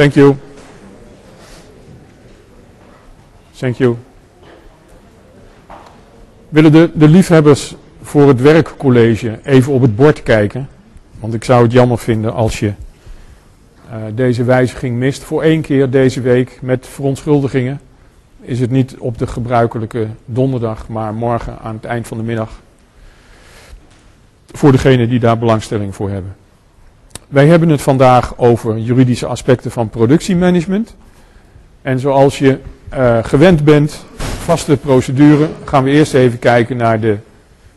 Thank you. Thank you. Willen de, de liefhebbers voor het werkcollege even op het bord kijken? Want ik zou het jammer vinden als je uh, deze wijziging mist. Voor één keer deze week met verontschuldigingen is het niet op de gebruikelijke donderdag, maar morgen aan het eind van de middag. Voor degenen die daar belangstelling voor hebben. Wij hebben het vandaag over juridische aspecten van productiemanagement. En zoals je uh, gewend bent, vaste procedure, gaan we eerst even kijken naar de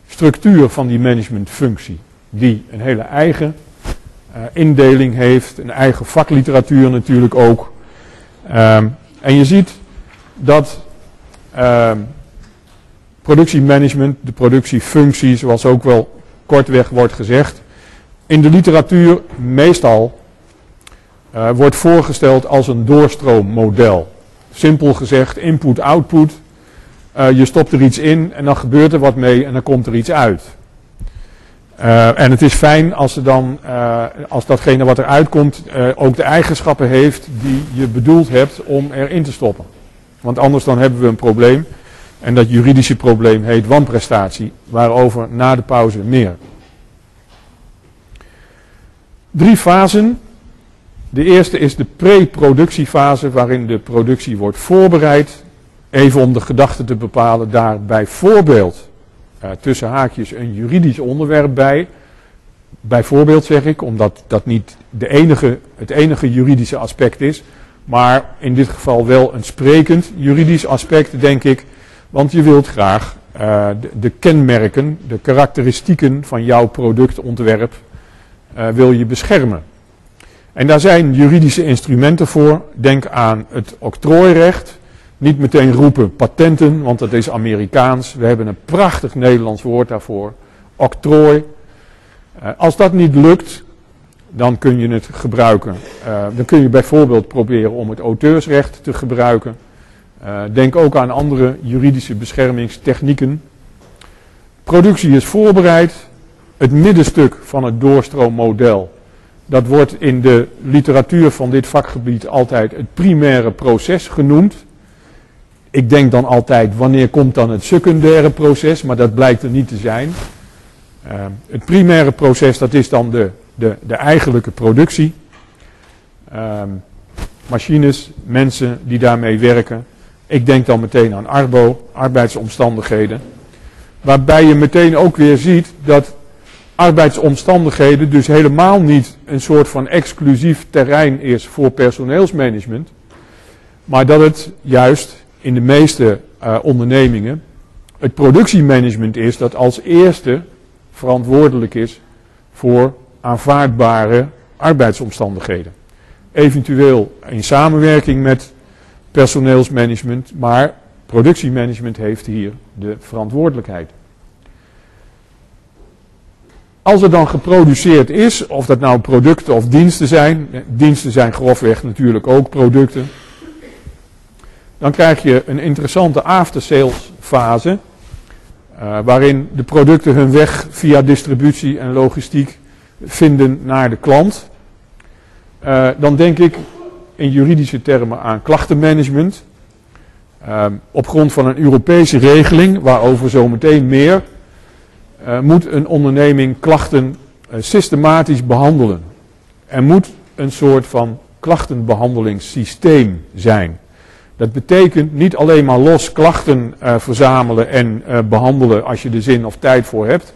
structuur van die managementfunctie. Die een hele eigen uh, indeling heeft, een eigen vakliteratuur natuurlijk ook. Um, en je ziet dat uh, productiemanagement, de productiefunctie, zoals ook wel kortweg wordt gezegd, in de literatuur meestal uh, wordt voorgesteld als een doorstroommodel. Simpel gezegd, input-output. Uh, je stopt er iets in en dan gebeurt er wat mee en dan komt er iets uit. Uh, en het is fijn als, er dan, als datgene wat eruit komt ook de eigenschappen heeft die je bedoeld hebt om erin te stoppen. Want anders dan hebben we een probleem. En dat juridische probleem heet wanprestatie, waarover na de pauze meer. Drie fasen. De eerste is de pre-productiefase, waarin de productie wordt voorbereid. Even om de gedachte te bepalen, daar bijvoorbeeld uh, tussen haakjes een juridisch onderwerp bij. Bijvoorbeeld zeg ik, omdat dat niet de enige, het enige juridische aspect is. Maar in dit geval wel een sprekend juridisch aspect, denk ik. Want je wilt graag uh, de, de, kenmerken, de karakteristieken van jouw productontwerp wil je beschermen. En daar zijn juridische instrumenten voor. Denk aan het octrooirecht. Niet meteen roepen patenten, want dat is Amerikaans. We hebben een prachtig Nederlands woord daarvoor. Octrooi. Uh, als dat niet lukt, dan kun je het gebruiken. Uh, dan kun je bijvoorbeeld proberen om het auteursrecht te gebruiken. Denk ook aan andere juridische beschermingstechnieken. Productie is voorbereid. Het middenstuk van het doorstroommodel. Dat wordt in de literatuur van dit vakgebied altijd het primaire proces genoemd. Ik denk dan altijd, wanneer komt dan het secundaire proces? Maar dat blijkt er niet te zijn. Uh, het primaire proces, dat is dan de de, de eigenlijke productie. Um, machines, mensen die daarmee werken. Ik denk dan meteen aan arbo, arbeidsomstandigheden. Waarbij je meteen ook weer ziet dat arbeidsomstandigheden dus helemaal niet een soort van exclusief terrein is voor personeelsmanagement. Maar dat het juist in de meeste uh, ondernemingen het productiemanagement is dat als eerste verantwoordelijk is voor aanvaardbare arbeidsomstandigheden. Eventueel in samenwerking met personeelsmanagement, maar productiemanagement heeft hier de verantwoordelijkheid. Als er dan geproduceerd is, of dat nou producten of diensten zijn, diensten zijn grofweg natuurlijk ook producten, dan krijg je een interessante aftersales fase, uh, waarin de producten hun weg via distributie en logistiek vinden naar de klant. Uh, dan denk ik in juridische termen aan klachtenmanagement. Uh, op grond van een Europese regeling, waarover zometeen meer, uh, moet een onderneming klachten systematisch behandelen. Er moet een soort van klachtenbehandelingssysteem zijn. Dat betekent niet alleen maar los klachten verzamelen en behandelen als je er zin of tijd voor hebt.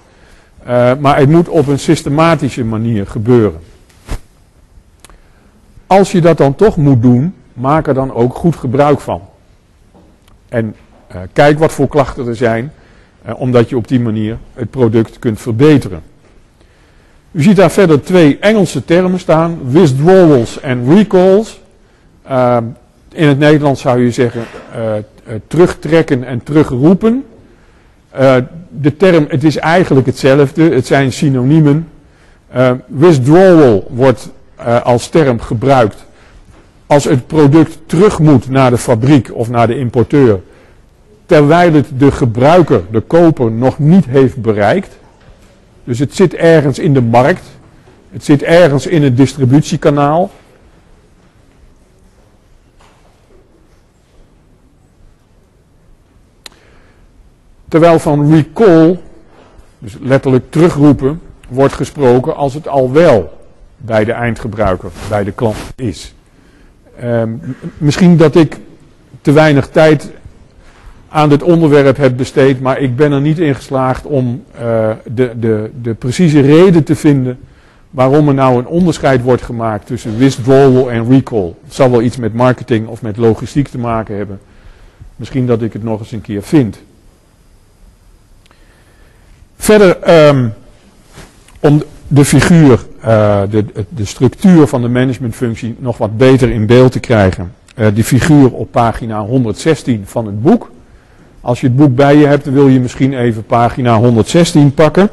Maar het moet op een systematische manier gebeuren. Als je dat dan toch moet doen, maak er dan ook goed gebruik van. En kijk wat voor klachten er zijn, omdat je op die manier het product kunt verbeteren. U ziet daar verder twee Engelse termen staan, withdrawals en recalls. in het Nederlands zou je zeggen terugtrekken en terugroepen. De term, het is eigenlijk hetzelfde, het zijn synoniemen. Withdrawal wordt als term gebruikt als het product terug moet naar de fabriek of naar de importeur, terwijl het de gebruiker, de koper, nog niet heeft bereikt. Dus het zit ergens in de markt, het zit ergens in het distributiekanaal. Terwijl van recall, dus letterlijk terugroepen, wordt gesproken als het al wel bij de eindgebruiker, bij de klant is. Ehm, misschien dat ik te weinig tijd aan dit onderwerp heb besteed, maar ik ben er niet in geslaagd om uh, de, de, de precieze reden te vinden waarom er nou een onderscheid wordt gemaakt tussen withdrawal en recall. Het zal wel iets met marketing of met logistiek te maken hebben. Misschien dat ik het nog eens een keer vind. Verder, um, om de figuur, uh, de, de structuur van de managementfunctie nog wat beter in beeld te krijgen. Uh, die figuur op pagina 116 van het boek. Als je het boek bij je hebt, wil je misschien even pagina 116 pakken.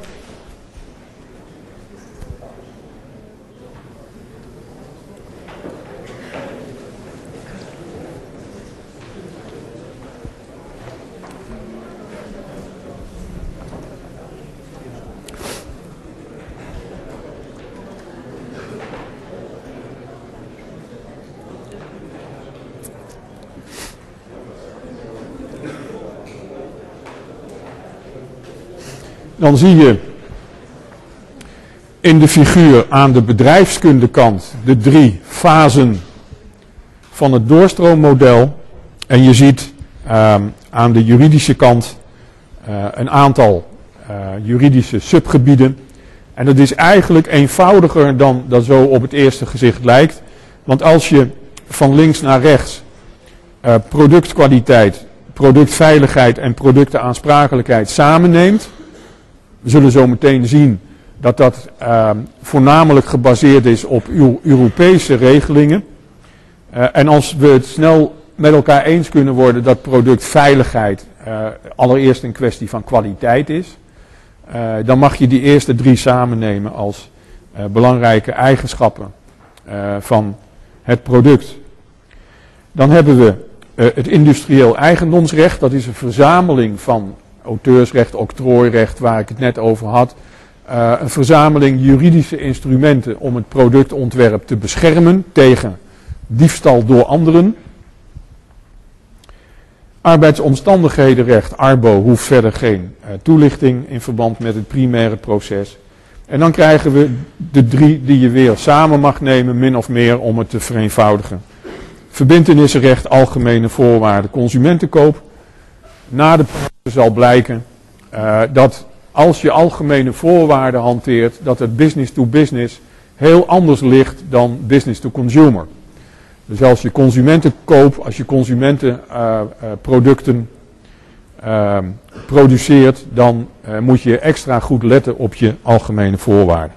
Dan zie je in de figuur aan de bedrijfskundekant de drie fasen van het doorstroommodel. En je ziet uh, aan de juridische kant uh, een aantal uh, juridische subgebieden. En dat is eigenlijk eenvoudiger dan dat zo op het eerste gezicht lijkt. Want als je van links naar rechts uh, productkwaliteit, productveiligheid en productenaansprakelijkheid samenneemt, we zullen zo meteen zien dat dat uh, voornamelijk gebaseerd is op Europese regelingen. Uh, en als we het snel met elkaar eens kunnen worden dat productveiligheid uh, allereerst een kwestie van kwaliteit is, dan mag je die eerste drie samennemen als belangrijke eigenschappen van het product. Dan hebben we het industrieel eigendomsrecht, dat is een verzameling van auteursrecht, octrooirecht, waar ik het net over had. Uh, een verzameling juridische instrumenten om het productontwerp te beschermen tegen diefstal door anderen. Arbeidsomstandighedenrecht, ARBO, hoeft verder geen uh, toelichting in verband met het primaire proces. En dan krijgen we de drie die je weer samen mag nemen, min of meer, om het te vereenvoudigen. Verbintenissenrecht, algemene voorwaarden, consumentenkoop. Na de zal blijken uh, dat als je algemene voorwaarden hanteert, dat het business to business heel anders ligt dan business to consumer. Dus als je consumentenkoop, als je consumentenproducten uh, uh, produceert, dan moet je extra goed letten op je algemene voorwaarden.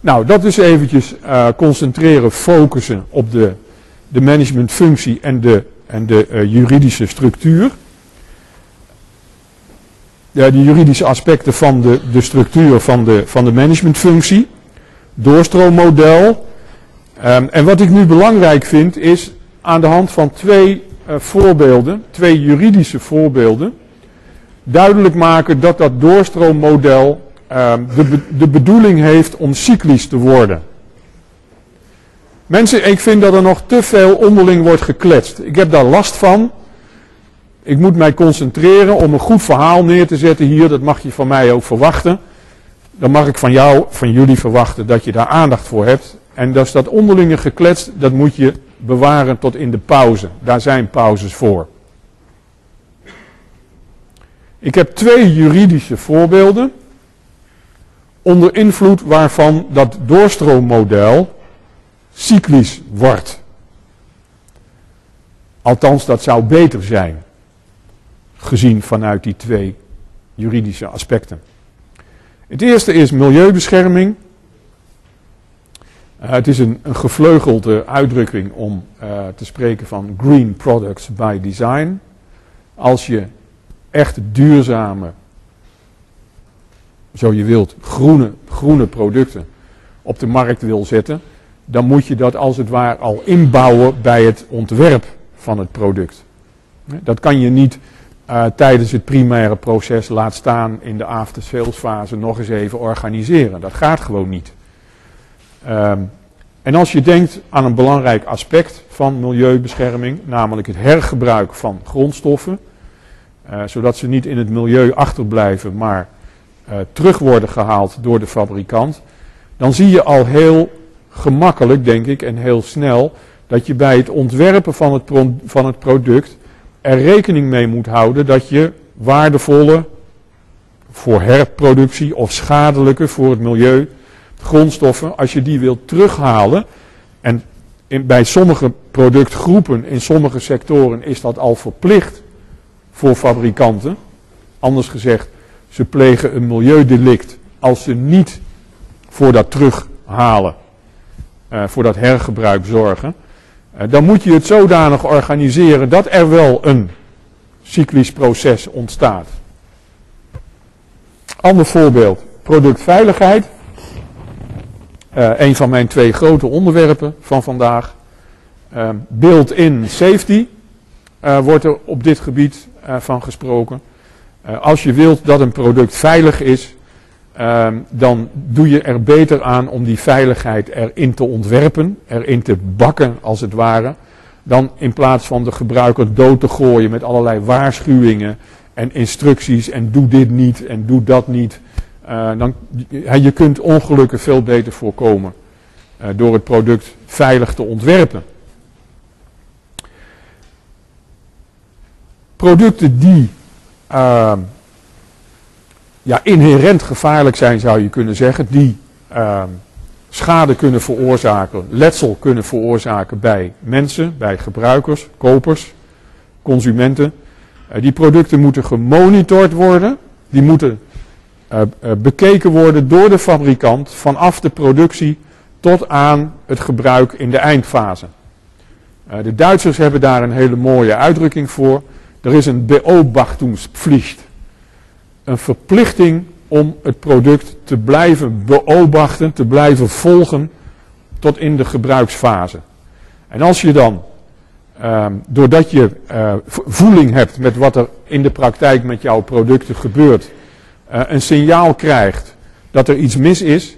Nou, dat is eventjes concentreren, focussen op de, de managementfunctie en de, en de juridische structuur ja, de juridische aspecten van de, de structuur van de, van de managementfunctie, doorstroommodel. Um, en wat ik nu belangrijk vind is aan de hand van twee uh, voorbeelden, twee juridische voorbeelden, duidelijk maken dat dat doorstroommodel um, de, de bedoeling heeft om cyclisch te worden. Mensen, ik vind dat er nog te veel onderling wordt gekletst. Ik heb daar last van. Ik moet mij concentreren om een goed verhaal neer te zetten hier. Dat mag je van mij ook verwachten. Dan mag ik van jou, van jullie verwachten dat je daar aandacht voor hebt. En dus dat onderlinge gekletst, dat moet je bewaren tot in de pauze. Daar zijn pauzes voor. Ik heb twee juridische voorbeelden. Onder invloed waarvan dat doorstroommodel cyclisch wordt. Althans, dat zou beter zijn gezien vanuit die twee juridische aspecten. Het eerste is milieubescherming. Uh, het is een, een, gevleugelde uitdrukking om uh, te spreken van green products by design. Als je echt duurzame, zo je wilt, groene, groene producten op de markt wil zetten, dan moet je dat als het ware al inbouwen bij het ontwerp van het product. Dat kan je niet uh, tijdens het primaire proces laat staan in de after sales fase nog eens even organiseren. Dat gaat gewoon niet. Um, en als je denkt aan een belangrijk aspect van milieubescherming, namelijk het hergebruik van grondstoffen, zodat ze niet in het milieu achterblijven, maar terug worden gehaald door de fabrikant. Dan zie je al heel gemakkelijk, denk ik, en heel snel, dat je bij het ontwerpen van het, van het product er rekening mee moet houden dat je waardevolle voor herproductie of schadelijke voor het milieu grondstoffen, als je die wilt terughalen, en bij sommige productgroepen, in sommige sectoren is dat al verplicht voor fabrikanten. Anders gezegd, ze plegen een milieudelict als ze niet voor dat terughalen, uh, voor dat hergebruik zorgen. Uh, dan moet je het zodanig organiseren dat er wel een cyclisch proces ontstaat. Ander voorbeeld, productveiligheid. Uh, een van mijn twee grote onderwerpen van vandaag. Uh, Built-in safety uh, wordt er op dit gebied van gesproken. als je wilt dat een product veilig is, ehm, dan doe je er beter aan om die veiligheid erin te ontwerpen, erin te bakken als het ware, dan in plaats van de gebruiker dood te gooien met allerlei waarschuwingen en instructies en doe dit niet en doe dat niet. Uh, dan, je kunt ongelukken veel beter voorkomen uh, door het product veilig te ontwerpen. Producten die uh, ja, inherent gevaarlijk zijn, zou je kunnen zeggen, die ehm, schade kunnen veroorzaken, letsel kunnen veroorzaken bij mensen, bij gebruikers, kopers, consumenten. Uh, die producten moeten gemonitord worden, die moeten uh, uh, bekeken worden door de fabrikant vanaf de productie tot aan het gebruik in de eindfase. de Duitsers hebben daar een hele mooie uitdrukking voor. Er is een beobachtungspflicht. Een verplichting om het product te blijven beobachten, te blijven volgen tot in de gebruiksfase. En als je dan, uh, doordat je uh, voeling hebt met wat er in de praktijk met jouw producten gebeurt, uh, een signaal krijgt dat er iets mis is,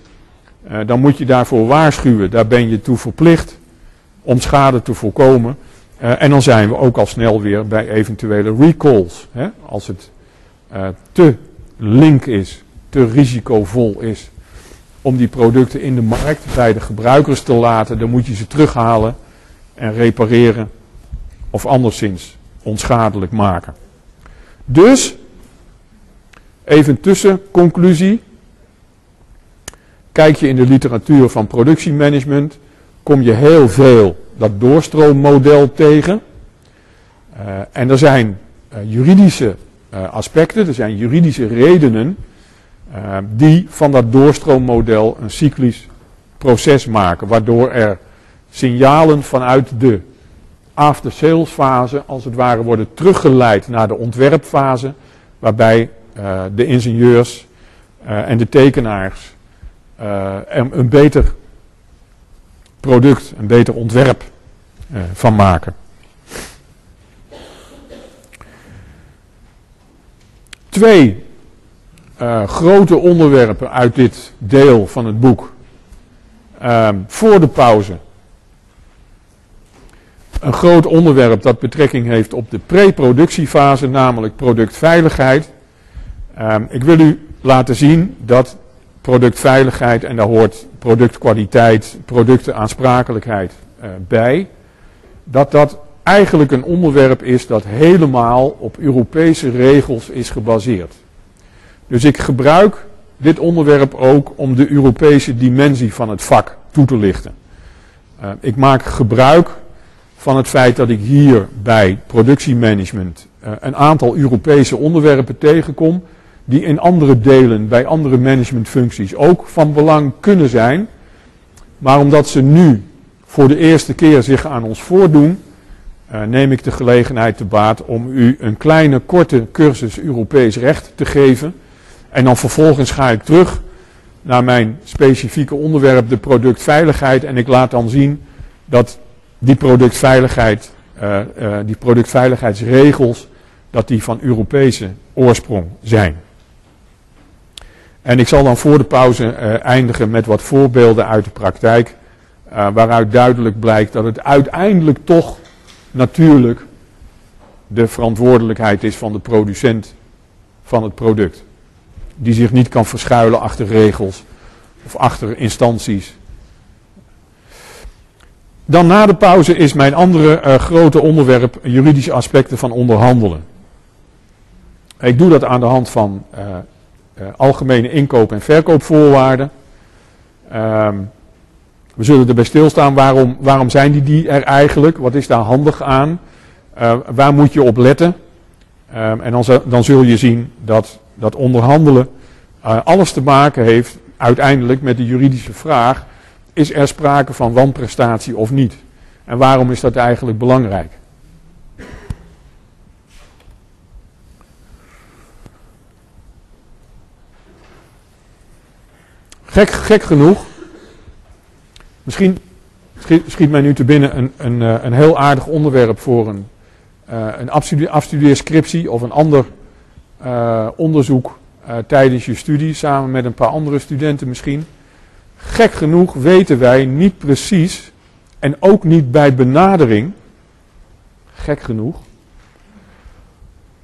uh, dan moet je daarvoor waarschuwen. Daar ben je toe verplicht om schade te voorkomen. En dan zijn we ook al snel weer bij eventuele recalls. Hè? Als het te link is te risicovol is om die producten in de markt bij de gebruikers te laten, dan moet je ze terughalen en repareren of anderszins onschadelijk maken. Dus, even tussen conclusie. Kijk je in de literatuur van productiemanagement, kom je heel veel dat doorstroommodel tegen. Uh, en er zijn uh, juridische aspecten, er zijn juridische redenen uh, die van dat doorstroommodel een cyclisch proces maken, waardoor er signalen vanuit de after-sales fase als het ware worden teruggeleid naar de ontwerpfase, waarbij uh, de ingenieurs uh, en de tekenaars er een beter product, een beter ontwerp van maken. Twee uh, grote onderwerpen uit dit deel van het boek. Uh, voor de pauze. Een groot onderwerp dat betrekking heeft op de preproductiefase, namelijk productveiligheid. Uh, ik wil u laten zien dat productveiligheid, en daar hoort productkwaliteit, productenaansprakelijkheid uh, bij, dat dat eigenlijk een onderwerp is dat helemaal op Europese regels is gebaseerd. Dus ik gebruik dit onderwerp ook om de Europese dimensie van het vak toe te lichten. Uh, ik maak gebruik van het feit dat ik hier bij productiemanagement uh, een aantal Europese onderwerpen tegenkom, die in andere delen, bij andere managementfuncties ook van belang kunnen zijn. Maar omdat ze nu voor de eerste keer zich aan ons voordoen, uh, neem ik de gelegenheid te baat om u een kleine, korte cursus Europees recht te geven en dan vervolgens ga ik terug naar mijn specifieke onderwerp, de productveiligheid. En ik laat dan zien dat die productveiligheid, uh, uh, die productveiligheidsregels, dat die van Europese oorsprong zijn. En ik zal dan voor de pauze eindigen met wat voorbeelden uit de praktijk, waaruit duidelijk blijkt dat het uiteindelijk toch natuurlijk de verantwoordelijkheid is van de producent van het product. Die zich niet kan verschuilen achter regels of achter instanties. Dan na de pauze is mijn andere uh, grote onderwerp juridische aspecten van onderhandelen. Ik doe dat aan de hand van uh, uh, algemene inkoop- en verkoopvoorwaarden. Ehm, we zullen erbij stilstaan, waarom, waarom zijn die, die er eigenlijk? Wat is daar handig aan? waar moet je op letten? Um, en dan, dan, zul je zien dat, dat onderhandelen alles te maken heeft uiteindelijk met de juridische vraag, is er sprake van wanprestatie of niet? En waarom is dat eigenlijk belangrijk? Gek, gek genoeg, misschien schiet, mij nu te binnen een, een, eh, een heel aardig onderwerp voor een, uh, een afstudeerscriptie of een ander uh, onderzoek tijdens je studie, samen met een paar andere studenten misschien. Gek genoeg weten wij niet precies, en ook niet bij benadering, gek genoeg,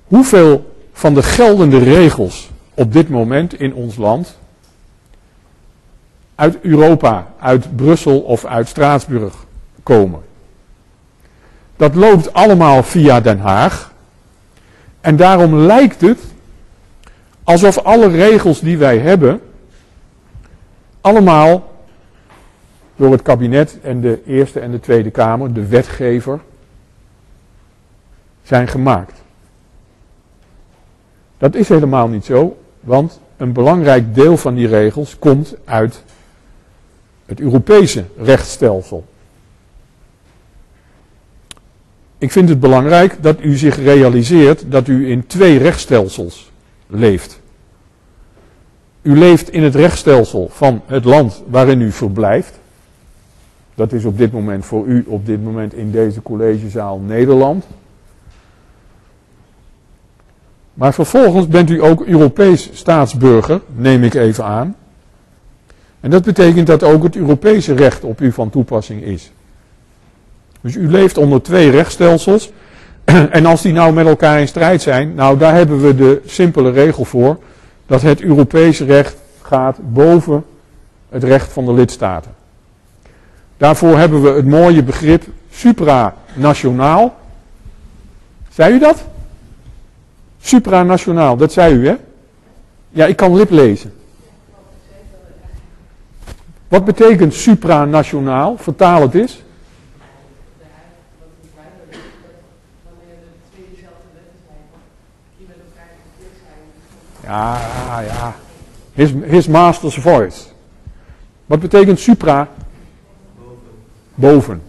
hoeveel van de geldende regels op dit moment in ons land uit Europa, uit Brussel of uit Straatsburg komen. Dat loopt allemaal via Den Haag. En daarom lijkt het alsof alle regels die wij hebben, allemaal door het kabinet en de Eerste en de Tweede Kamer, de wetgever, zijn gemaakt. Dat is helemaal niet zo, want een belangrijk deel van die regels komt uit het Europese rechtsstelsel. Ik vind het belangrijk dat u zich realiseert dat u in twee rechtsstelsels leeft. U leeft in het rechtsstelsel van het land waarin u verblijft. Dat is op dit moment voor u, op dit moment in deze collegezaal Nederland. Maar vervolgens bent u ook Europees staatsburger, neem ik even aan. En dat betekent dat ook het Europese recht op u van toepassing is. Dus u leeft onder twee rechtsstelsels. En als die nou met elkaar in strijd zijn, nou daar hebben we de simpele regel voor. Dat het Europese recht gaat boven het recht van de lidstaten. Daarvoor hebben we het mooie begrip supranationaal. Zei u dat? Supranationaal, dat zei u hè? Ja, ik kan lip lezen. Wat betekent supranationaal? Vertaal het eens. Ja, ja. His, his master's voice. Wat betekent supra? Boven.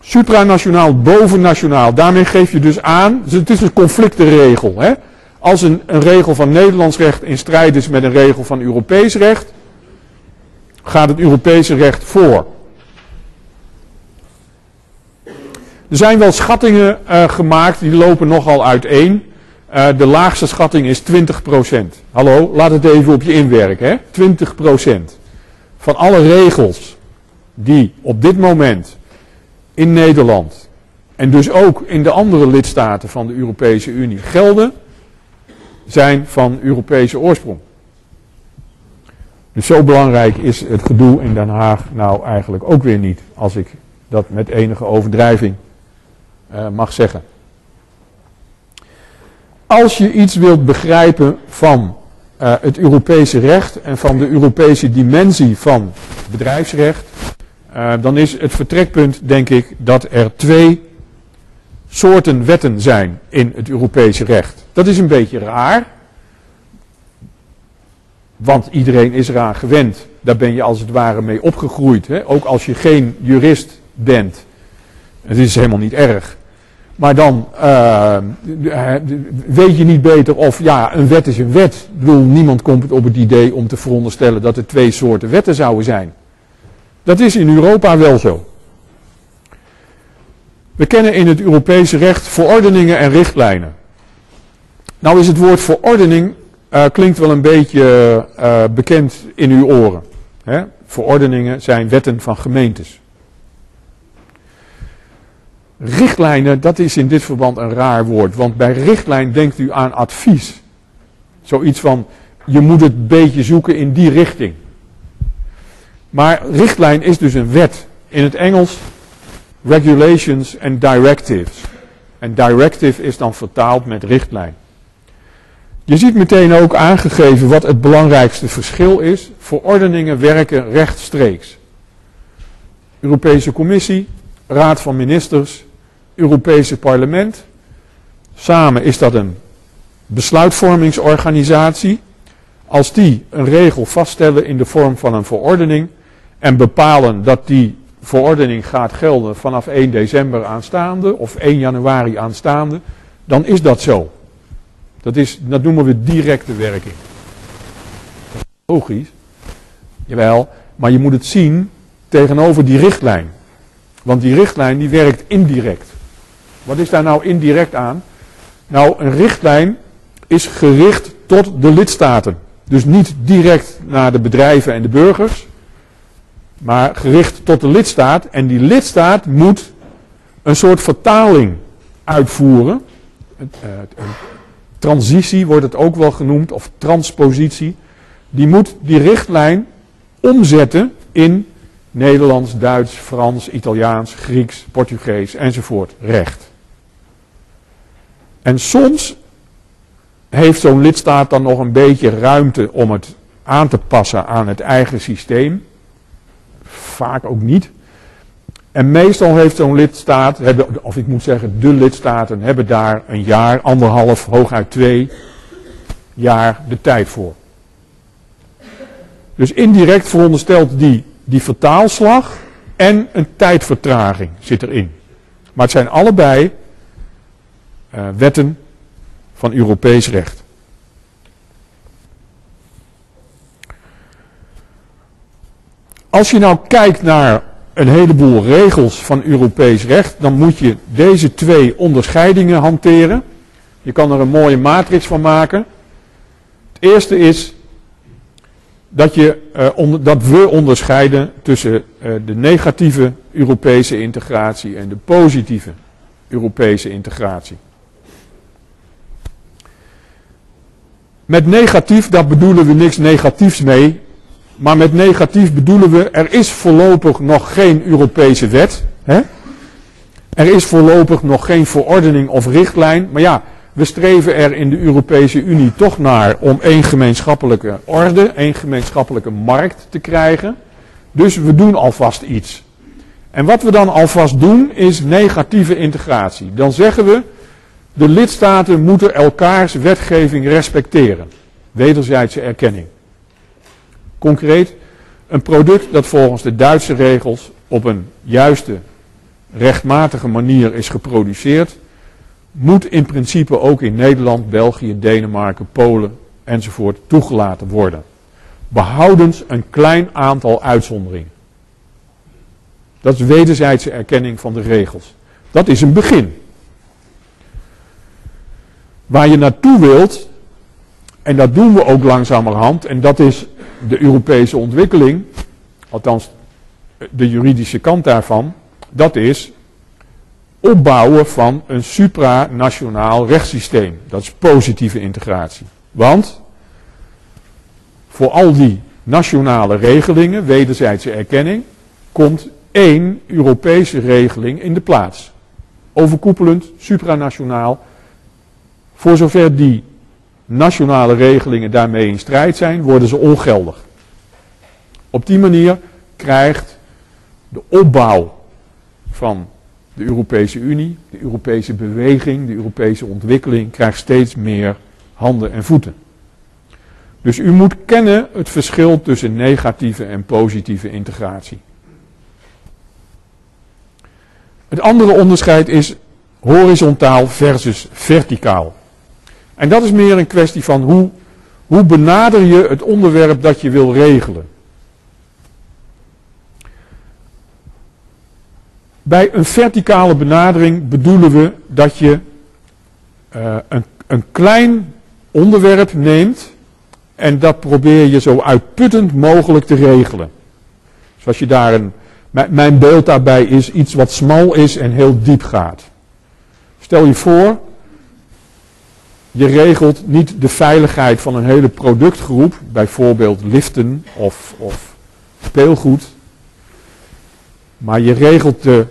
Supranationaal, bovennationaal. Daarmee geef je dus aan, het is een conflictenregel. Hè? Als een regel van Nederlands recht in strijd is met een regel van Europees recht, gaat het Europese recht voor. Er zijn wel schattingen uh, gemaakt, die lopen nogal uiteen. Uh, de laagste schatting is 20%. Hallo, laat het even op je inwerken. Hè? 20% van alle regels die op dit moment in Nederland en dus ook in de andere lidstaten van de Europese Unie gelden, zijn van Europese oorsprong. Dus zo belangrijk is het gedoe in Den Haag nou eigenlijk ook weer niet, als ik dat met enige overdrijving uh, mag zeggen. Als je iets wilt begrijpen van uh, het Europese recht en van de Europese dimensie van bedrijfsrecht, uh, dan is het vertrekpunt, denk ik, dat er twee soorten wetten zijn in het Europese recht. Dat is een beetje raar, want iedereen is eraan gewend. Daar ben je als het ware mee opgegroeid. Hè? Ook als je geen jurist bent. Het is helemaal niet erg. Maar dan uh, weet je niet beter of ja, een wet is een wet. Ik bedoel, niemand komt op het idee om te veronderstellen dat er twee soorten wetten zouden zijn. Dat is in Europa wel zo. We kennen in het Europese recht verordeningen en richtlijnen. Nou is het woord verordening uh, klinkt wel een beetje uh, bekend in uw oren. Hè? Verordeningen zijn wetten van gemeentes. richtlijnen, dat is in dit verband een raar woord. Want bij richtlijn denkt u aan advies. Zoiets van, je moet het beetje zoeken in die richting. Maar richtlijn is dus een wet. In het Engels regulations en directives. En directive is dan vertaald met richtlijn. Je ziet meteen ook aangegeven wat het belangrijkste verschil is. Verordeningen werken rechtstreeks. Europese Commissie, Raad van Ministers, Europese Parlement. Samen is dat een besluitvormingsorganisatie. Als die een regel vaststellen in de vorm van een verordening en bepalen dat die verordening gaat gelden vanaf 1 december aanstaande of 1 januari aanstaande, dan is dat zo. Dat, is, dat noemen we directe werking. Logisch. Jawel, maar je moet het zien tegenover die richtlijn. Want die richtlijn die werkt indirect. Wat is daar nou indirect aan? Nou, een richtlijn is gericht tot de lidstaten. Dus niet direct naar de bedrijven en de burgers, maar gericht tot de lidstaat. En die lidstaat moet een soort vertaling uitvoeren. Transitie wordt het ook wel genoemd, of transpositie. Die moet die richtlijn omzetten in Nederlands, Duits, Frans, Italiaans, Grieks, Portugees enzovoort recht. En soms heeft zo'n lidstaat dan nog een beetje ruimte om het aan te passen aan het eigen systeem. Vaak ook niet. En meestal heeft zo'n lidstaat, of ik moet zeggen de lidstaten, hebben daar een jaar, anderhalf, hooguit twee jaar de tijd voor. Dus indirect veronderstelt die, die vertaalslag en een tijdvertraging zit erin. Maar het zijn allebei uh, wetten van Europees recht. Als je nou kijkt naar een heleboel regels van Europees recht, dan moet je deze twee onderscheidingen hanteren. Je kan er een mooie matrix van maken. Het eerste is dat, je, uh, dat we onderscheiden tussen uh, de negatieve Europese integratie en de positieve Europese integratie. Met negatief, daar bedoelen we niks negatiefs mee. Maar met negatief bedoelen we, er is voorlopig nog geen Europese wet. Hè? Er is voorlopig nog geen verordening of richtlijn. Maar ja, we streven er in de Europese Unie toch naar om één gemeenschappelijke orde, één gemeenschappelijke markt te krijgen. Dus we doen alvast iets. En wat we dan alvast doen is negatieve integratie. Dan zeggen we, de lidstaten moeten elkaars wetgeving respecteren. Wederzijdse erkenning. Concreet, een product dat volgens de Duitse regels op een juiste, rechtmatige manier is geproduceerd, moet in principe ook in Nederland, België, Denemarken, Polen enzovoort toegelaten worden. Behoudens een klein aantal uitzonderingen. Dat is wederzijdse erkenning van de regels. Dat is een begin. Waar je naartoe wilt, en dat doen we ook langzamerhand, en dat is de Europese ontwikkeling, althans de juridische kant daarvan, dat is opbouwen van een supranationaal rechtssysteem. Dat is positieve integratie. Want voor al die nationale regelingen, wederzijdse erkenning, komt één Europese regeling in de plaats. Overkoepelend, supranationaal. Voor zover die nationale regelingen daarmee in strijd zijn, worden ze ongeldig. Op die manier krijgt de opbouw van de Europese Unie, de Europese beweging, de Europese ontwikkeling, krijgt steeds meer handen en voeten. Dus u moet kennen het verschil tussen negatieve en positieve integratie. Het andere onderscheid is horizontaal versus verticaal. En dat is meer een kwestie van hoe, hoe benader je het onderwerp dat je wil regelen. Bij een verticale benadering bedoelen we dat je uh, een, een klein onderwerp neemt en dat probeer je zo uitputtend mogelijk te regelen. Dus als je daar een mijn beeld daarbij is iets wat smal is en heel diep gaat. Stel je voor, je regelt niet de veiligheid van een hele productgroep, bijvoorbeeld liften of, of speelgoed, maar je regelt de,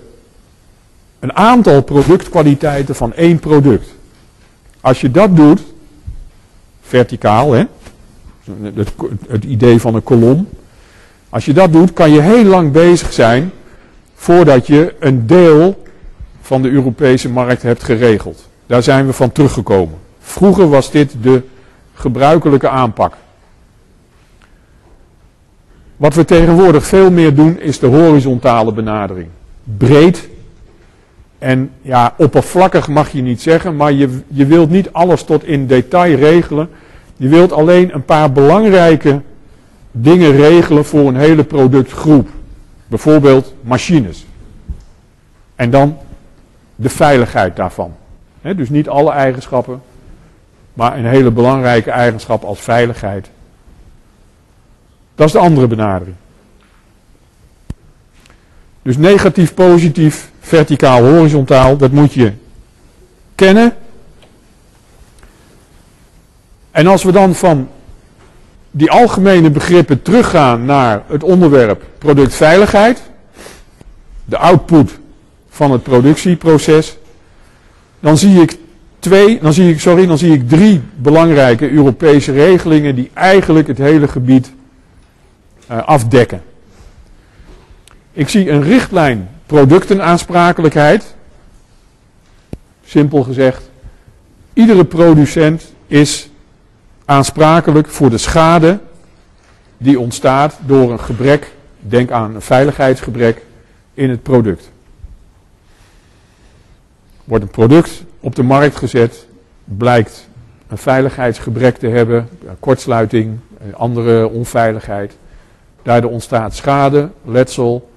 een aantal productkwaliteiten van één product. Als je dat doet, verticaal, hè, het, het idee van een kolom, als je dat doet, kan je heel lang bezig zijn voordat je een deel van de Europese markt hebt geregeld. Daar zijn we van teruggekomen. Vroeger was dit de gebruikelijke aanpak. Wat we tegenwoordig veel meer doen is de horizontale benadering. Breed en ja, oppervlakkig mag je niet zeggen, maar je, je wilt niet alles tot in detail regelen. Je wilt alleen een paar belangrijke dingen regelen voor een hele productgroep. Bijvoorbeeld machines. En dan de veiligheid daarvan. dus niet alle eigenschappen, maar een hele belangrijke eigenschap als veiligheid. Dat is de andere benadering. Dus negatief, positief, verticaal, horizontaal, dat moet je kennen. En als we dan van die algemene begrippen teruggaan naar het onderwerp productveiligheid, de output van het productieproces, dan zie ik dan zie ik, sorry, dan zie ik drie belangrijke Europese regelingen die eigenlijk het hele gebied uh, afdekken. Ik zie een richtlijn productenaansprakelijkheid. Simpel gezegd, iedere producent is aansprakelijk voor de schade die ontstaat door een gebrek, denk aan een veiligheidsgebrek, in het product. Wordt een product op de markt gezet, blijkt een veiligheidsgebrek te hebben, kortsluiting, andere onveiligheid. Daardoor ontstaat schade, letsel.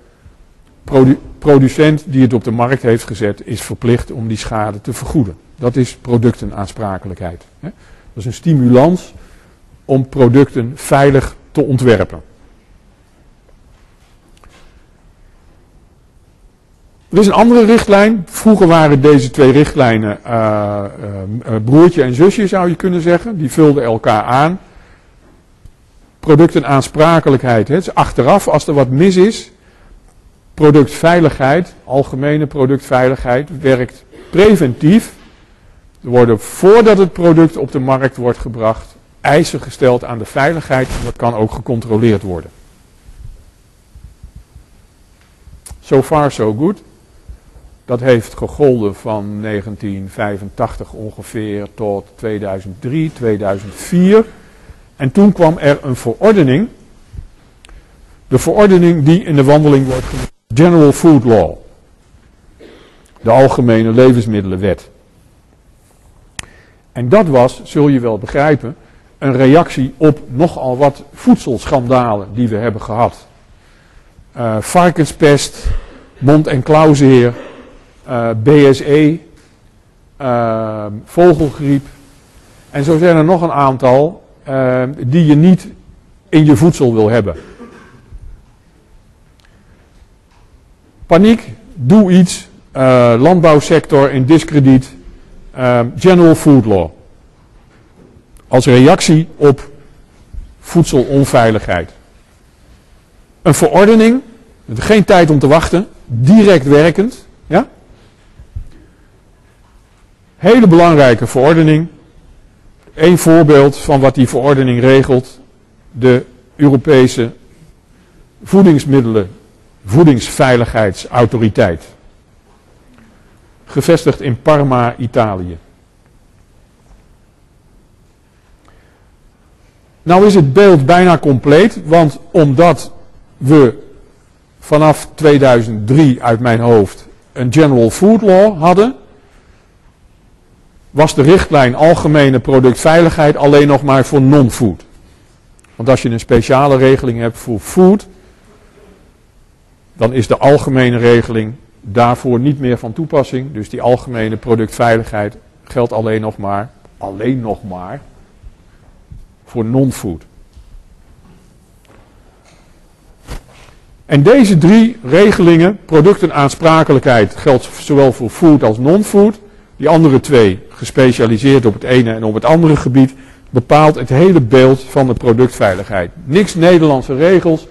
producent die het op de markt heeft gezet is verplicht om die schade te vergoeden. Dat is productenaansprakelijkheid. Dat is een stimulans om producten veilig te ontwerpen. Er is een andere richtlijn. Vroeger waren deze twee richtlijnen uh, uh, broertje en zusje zou je kunnen zeggen. Die vulden elkaar aan. Productenaansprakelijkheid. Het is achteraf als er wat mis is. Productveiligheid, algemene productveiligheid, werkt preventief. Er worden voordat het product op de markt wordt gebracht eisen gesteld aan de veiligheid. Dat kan ook gecontroleerd worden. So far so good. Dat heeft gegolden van 1985 ongeveer tot 2003, 2004. En toen kwam er een verordening. De verordening die in de wandeling wordt genoemd General Food Law. De Algemene Levensmiddelenwet. En dat was, zul je wel begrijpen, een reactie op nogal wat voedselschandalen die we hebben gehad. Uh, varkenspest, mond- en klauwzeer, uh, BSE, uh, vogelgriep. En zo zijn er nog een aantal uh, die je niet in je voedsel wil hebben. Paniek, doe iets, landbouwsector in discrediet, General Food Law. Als reactie op voedselonveiligheid. Een verordening, geen tijd om te wachten, direct werkend. Ja? Hele belangrijke verordening. Een voorbeeld van wat die verordening regelt. De Europese voedingsmiddelen, voedingsveiligheidsautoriteit. Gevestigd in Parma, Italië. Nou is het beeld bijna compleet, want omdat we vanaf 2003 uit mijn hoofd een General Food Law hadden, was de richtlijn algemene productveiligheid alleen nog maar voor non-food. Want als je een speciale regeling hebt voor food, dan is de algemene regeling daarvoor niet meer van toepassing. Dus die algemene productveiligheid geldt alleen nog maar, alleen nog maar, voor non-food. En deze drie regelingen, productenaansprakelijkheid, geldt zowel voor food als non-food. Die andere twee, gespecialiseerd op het ene en op het andere gebied, bepaalt het hele beeld van de productveiligheid. Niks Nederlandse regels.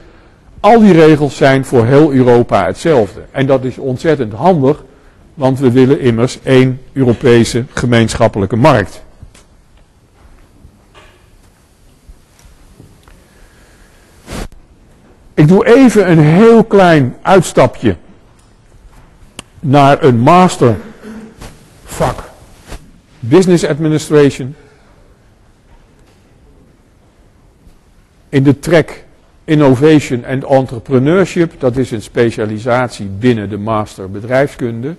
Al die regels zijn voor heel Europa hetzelfde. En dat is ontzettend handig, want we willen immers één Europese gemeenschappelijke markt. Ik doe even een heel klein uitstapje naar een mastervak. Business Administration. In de track Innovation and Entrepreneurship, dat is een specialisatie binnen de master bedrijfskunde.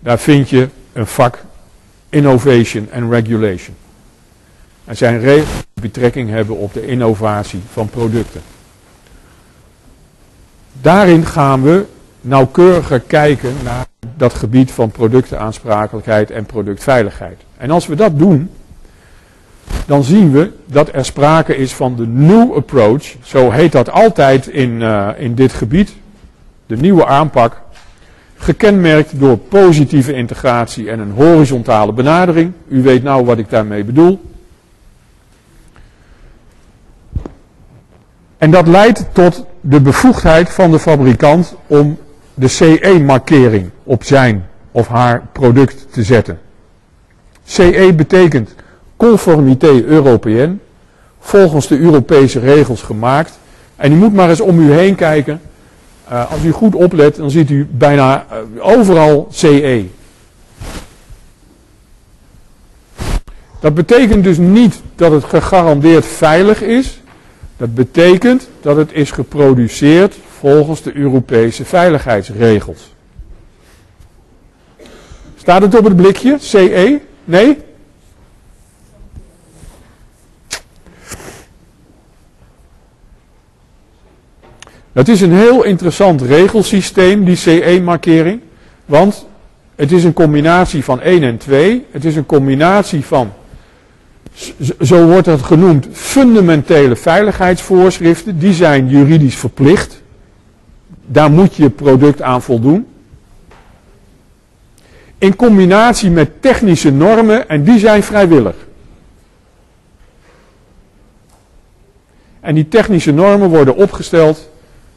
Daar vind je een vak Innovation and Regulation. Er zijn regels die betrekking hebben op de innovatie van producten. Daarin gaan we nauwkeuriger kijken naar dat gebied van productenaansprakelijkheid en productveiligheid. En als we dat doen, dan zien we dat er sprake is van de new approach, zo heet dat altijd in, uh, in dit gebied, de nieuwe aanpak, gekenmerkt door positieve integratie en een horizontale benadering. U weet nou wat ik daarmee bedoel. En dat leidt tot de bevoegdheid van de fabrikant om de CE-markering op zijn of haar product te zetten. CE betekent conformité européenne, volgens de Europese regels gemaakt. En u moet maar eens om u heen kijken. Uh, als u goed oplet, dan ziet u bijna uh, overal CE. Dat betekent dus niet dat het gegarandeerd veilig is. Dat betekent dat het is geproduceerd volgens de Europese veiligheidsregels. Staat het op het blikje? CE? Nee? Het is een heel interessant regelsysteem, die CE-markering. Want het is een combinatie van 1 en 2. Het is een combinatie van, zo wordt het genoemd, fundamentele veiligheidsvoorschriften. Die zijn juridisch verplicht. Daar moet je product aan voldoen. In combinatie met technische normen en die zijn vrijwillig. En die technische normen worden opgesteld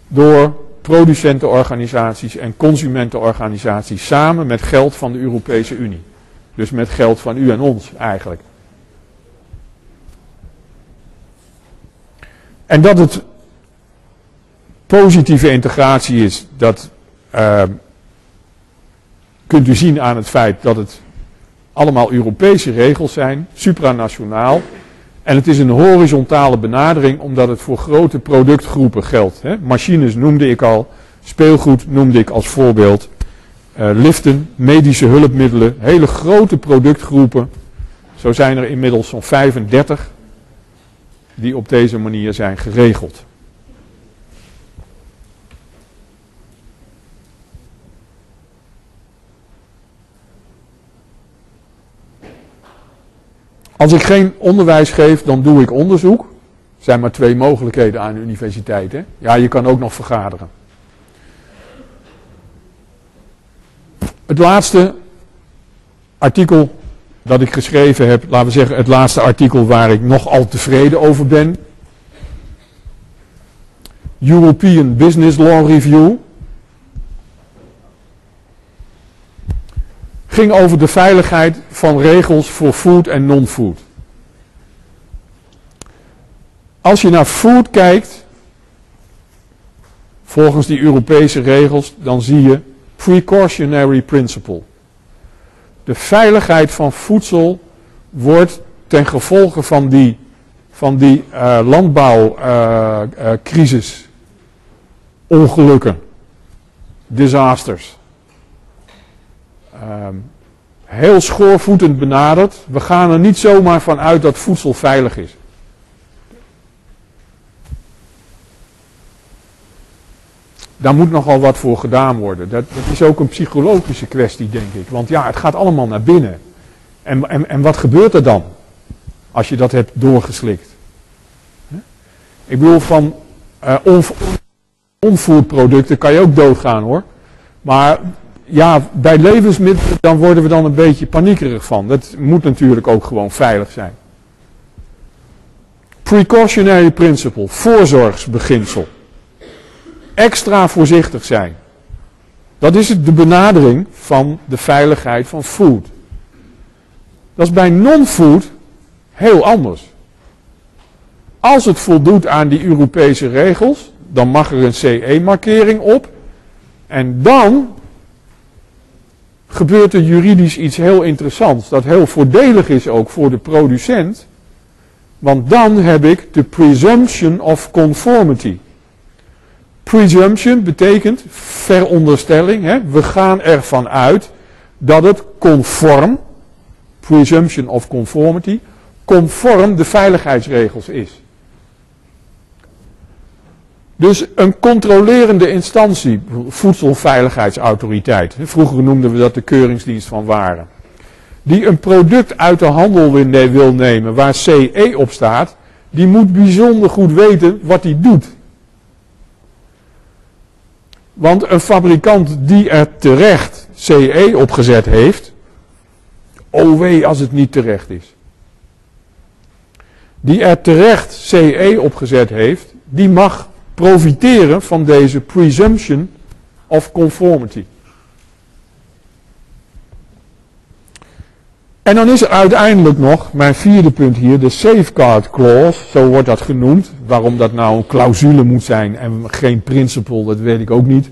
door producentenorganisaties en consumentenorganisaties samen met geld van de Europese Unie. Dus met geld van u en ons eigenlijk. En dat het positieve integratie is, dat uh, kunt u zien aan het feit dat het allemaal Europese regels zijn, supranationaal. En het is een horizontale benadering omdat het voor grote productgroepen geldt. Hè. Machines noemde ik al, speelgoed noemde ik als voorbeeld. Uh, liften, medische hulpmiddelen, hele grote productgroepen. Zo zijn er inmiddels zo'n 35 die op deze manier zijn geregeld. Als ik geen onderwijs geef, dan doe ik onderzoek. Er zijn maar twee mogelijkheden aan de universiteit. Hè? Ja, je kan ook nog vergaderen. Het laatste artikel dat ik geschreven heb, laten we zeggen het laatste artikel waar ik nogal tevreden over ben. European Business Law Review. Ging over de veiligheid van regels voor food en non-food. Als je naar food kijkt, volgens die Europese regels, dan zie je precautionary principle. De veiligheid van voedsel wordt ten gevolge van die, van die uh, landbouwcrisis, uh, uh, ongelukken, disasters, um, heel schoorvoetend benaderd. We gaan er niet zomaar van uit dat voedsel veilig is. Daar moet nogal wat voor gedaan worden. Dat, is ook een psychologische kwestie, denk ik. Want ja, het gaat allemaal naar binnen. En, en, en wat gebeurt er dan? Als je dat hebt doorgeslikt. Ik bedoel van uh, non-food producten kan je ook doodgaan hoor. Maar ja, bij levensmiddelen dan worden we dan een beetje paniekerig van. Dat moet natuurlijk ook gewoon veilig zijn. Precautionary principle, voorzorgsbeginsel. Extra voorzichtig zijn. Dat is de benadering van de veiligheid van food. Dat is bij non-food heel anders. Als het voldoet aan die Europese regels, dan mag er een CE-markering op. En dan gebeurt er juridisch iets heel interessants, dat heel voordelig is ook voor de producent. Want dan heb ik de presumption of conformity. Presumption betekent veronderstelling. Hè? We gaan ervan uit dat het conform, presumption of conformity, conform de veiligheidsregels is. Dus een controlerende instantie, voedselveiligheidsautoriteit, vroeger noemden we dat de keuringsdienst van waren, die een product uit de handel wil nemen waar CE op staat, die moet bijzonder goed weten wat hij doet. Want een fabrikant die er terecht CE opgezet heeft, oh wee als het niet terecht is. Die er terecht CE opgezet heeft, die mag profiteren van deze presumption of conformity. En dan is er uiteindelijk nog, mijn vierde punt hier, de safeguard clause, zo wordt dat genoemd. Waarom dat nou een clausule moet zijn en geen principle, dat weet ik ook niet.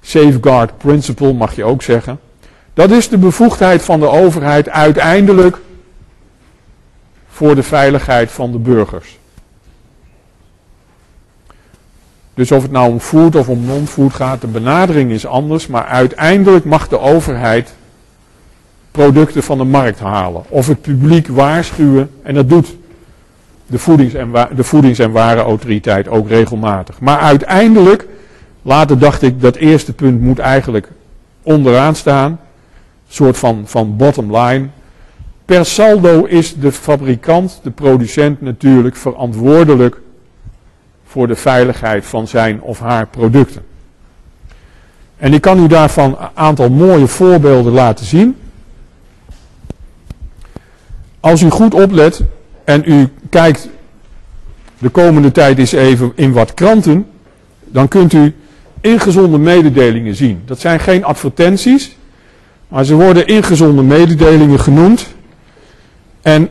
Safeguard principle mag je ook zeggen. Dat is de bevoegdheid van de overheid uiteindelijk voor de veiligheid van de burgers. Dus of het nou om food of om non-food gaat, de benadering is anders, maar uiteindelijk mag de overheid producten van de markt halen. Of het publiek waarschuwen, en dat doet de Voedings- en, de voedings- en Warenautoriteit ook regelmatig. Maar uiteindelijk, later dacht ik, dat eerste punt moet eigenlijk onderaan staan. Een soort van, van bottom line. Per saldo is de fabrikant, de producent natuurlijk verantwoordelijk voor de veiligheid van zijn of haar producten. En ik kan u daarvan een aantal mooie voorbeelden laten zien. Als u goed oplet en u kijkt de komende tijd eens even in wat kranten, dan kunt u ingezonde mededelingen zien. Dat zijn geen advertenties, maar ze worden ingezonde mededelingen genoemd. En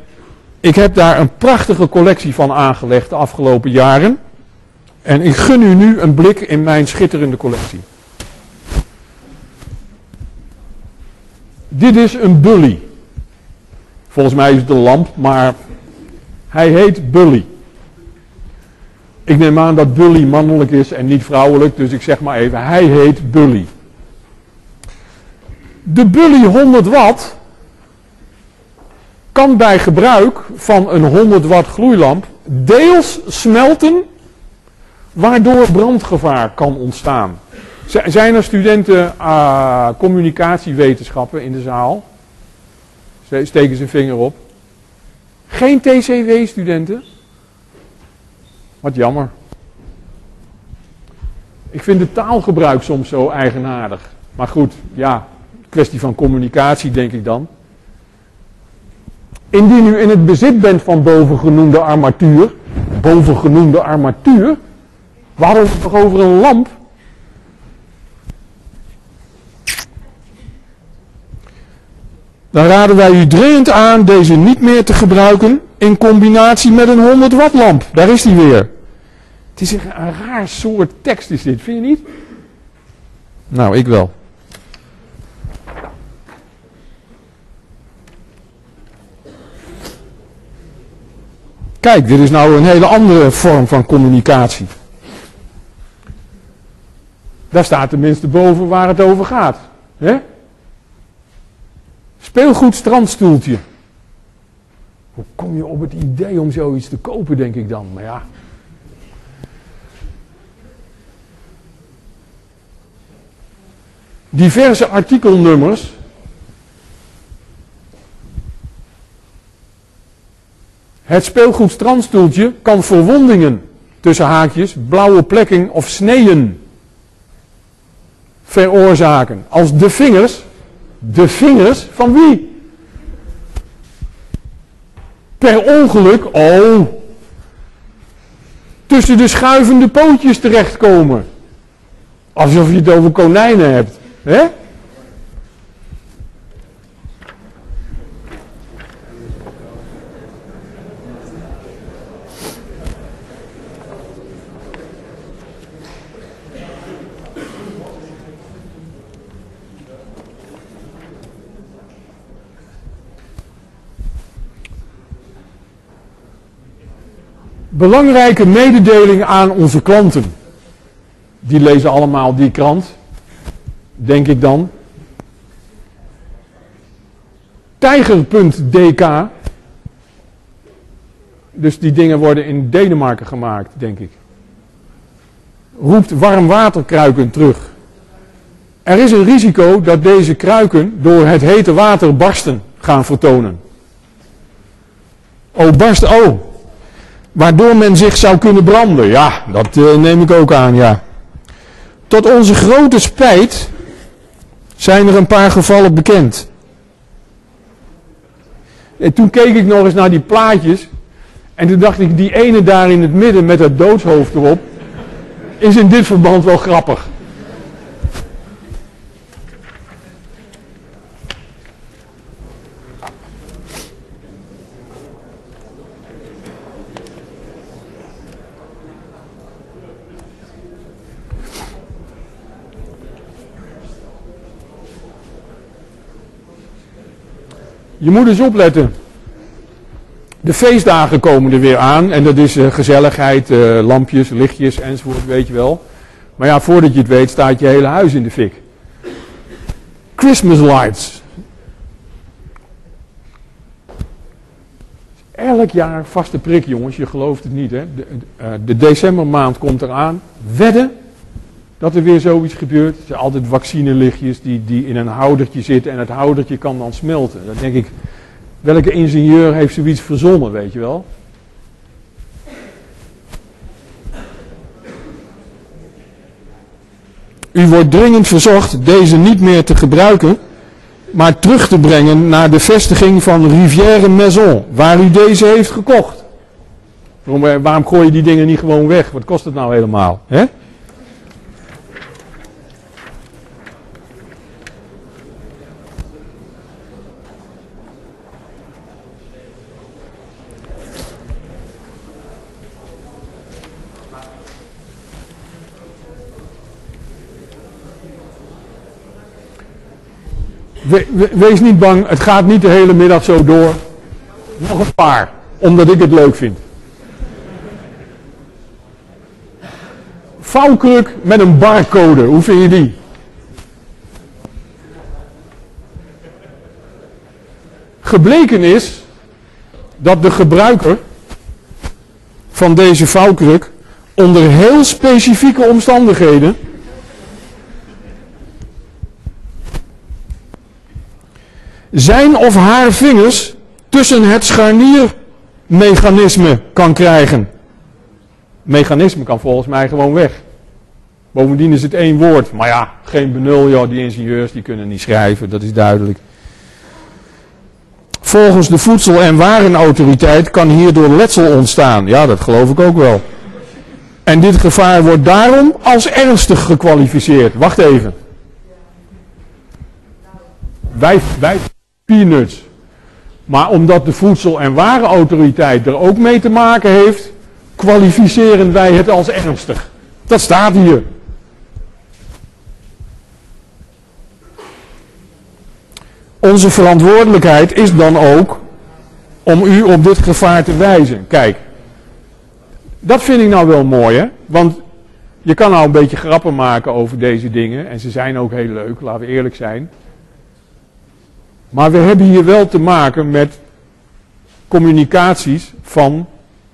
ik heb daar een prachtige collectie van aangelegd de afgelopen jaren. En ik gun u nu een blik in mijn schitterende collectie. Dit is een bully. Volgens mij is het een lamp, maar hij heet Bully. Ik neem aan dat Bully mannelijk is en niet vrouwelijk, dus ik zeg maar even, hij heet Bully. De Bully 100 watt kan bij gebruik van een 100 watt gloeilamp deels smelten waardoor brandgevaar kan ontstaan. Zijn er studenten uh, communicatiewetenschappen in de zaal? Steken ze een vinger op. Geen TCW-studenten? Wat jammer. Ik vind de taalgebruik soms zo eigenaardig. Maar goed, ja, kwestie van communicatie denk ik dan. Indien u in het bezit bent van bovengenoemde armatuur, bovengenoemde armatuur, Waarom toch over een lamp? Dan raden wij u dringend aan deze niet meer te gebruiken in combinatie met een 100 watt lamp. Daar is die weer. Het is een, een raar soort tekst is dit, vind je niet? Nou, ik wel. Kijk, dit is nou een hele andere vorm van communicatie. Daar staat tenminste boven waar het over gaat. Speelgoed strandstoeltje. Hoe kom je op het idee om zoiets te kopen, denk ik dan? Maar ja. Diverse artikelnummers. Het speelgoed strandstoeltje kan verwondingen tussen haakjes, blauwe plekken of sneeën veroorzaken. Als de vingers, de vingers van wie? Per ongeluk, oh, tussen de schuivende pootjes terechtkomen. Alsof je het over konijnen hebt. Hè? Belangrijke mededeling aan onze klanten. Die lezen allemaal die krant, denk ik dan. Tijger.dk. Dus die dingen worden in Denemarken gemaakt, denk ik. Roept warmwaterkruiken terug. Er is een risico dat deze kruiken door het hete water barsten gaan vertonen. Oh, barst, oh, Waardoor men zich zou kunnen branden. Ja, dat uh, neem ik ook aan, ja. Tot onze grote spijt zijn er een paar gevallen bekend. En toen keek ik nog eens naar die plaatjes. En toen dacht ik, die ene daar in het midden met dat doodshoofd erop. Is in dit verband wel grappig. Je moet eens opletten. De feestdagen komen er weer aan en dat is uh, gezelligheid, uh, lampjes, lichtjes enzovoort, weet je wel. Maar ja, voordat je het weet staat je hele huis in de fik. Christmas lights. Elk jaar vaste prik, jongens, je gelooft het niet, hè. De, uh, de decembermaand komt eraan. Wedden dat er weer zoiets gebeurt. Er zijn altijd vaccinelichtjes die, die in een houdertje zitten en het houdertje kan dan smelten. Dan denk ik, welke ingenieur heeft zoiets verzonnen, weet je wel? U wordt dringend verzocht deze niet meer te gebruiken, maar terug te brengen naar de vestiging van Rivière Maison, waar u deze heeft gekocht. Waarom, eh, waarom gooi je die dingen niet gewoon weg? Wat kost het nou helemaal? Hè? Wees niet bang, het gaat niet de hele middag zo door. Nog een paar, omdat ik het leuk vind. Vouwkruk met een barcode, hoe vind je die? Gebleken is dat de gebruiker van deze vouwkruk onder heel specifieke omstandigheden zijn of haar vingers tussen het scharniermechanisme kan krijgen. Mechanisme kan volgens mij gewoon weg. Bovendien is het één woord. Maar ja, geen benul, joh, die ingenieurs die kunnen niet schrijven, dat is duidelijk. Volgens de Voedsel- en Warenautoriteit kan hierdoor letsel ontstaan. Ja, dat geloof ik ook wel. En dit gevaar wordt daarom als ernstig gekwalificeerd. Wacht even. Wij, wij peanuts. Maar omdat de Voedsel- en Warenautoriteit er ook mee te maken heeft, kwalificeren wij het als ernstig. Dat staat hier. Onze verantwoordelijkheid is dan ook om u op dit gevaar te wijzen. Kijk, dat vind ik nou wel mooi, hè? Want je kan nou een beetje grappen maken over deze dingen. En ze zijn ook heel leuk, laten we eerlijk zijn. Maar we hebben hier wel te maken met communicaties van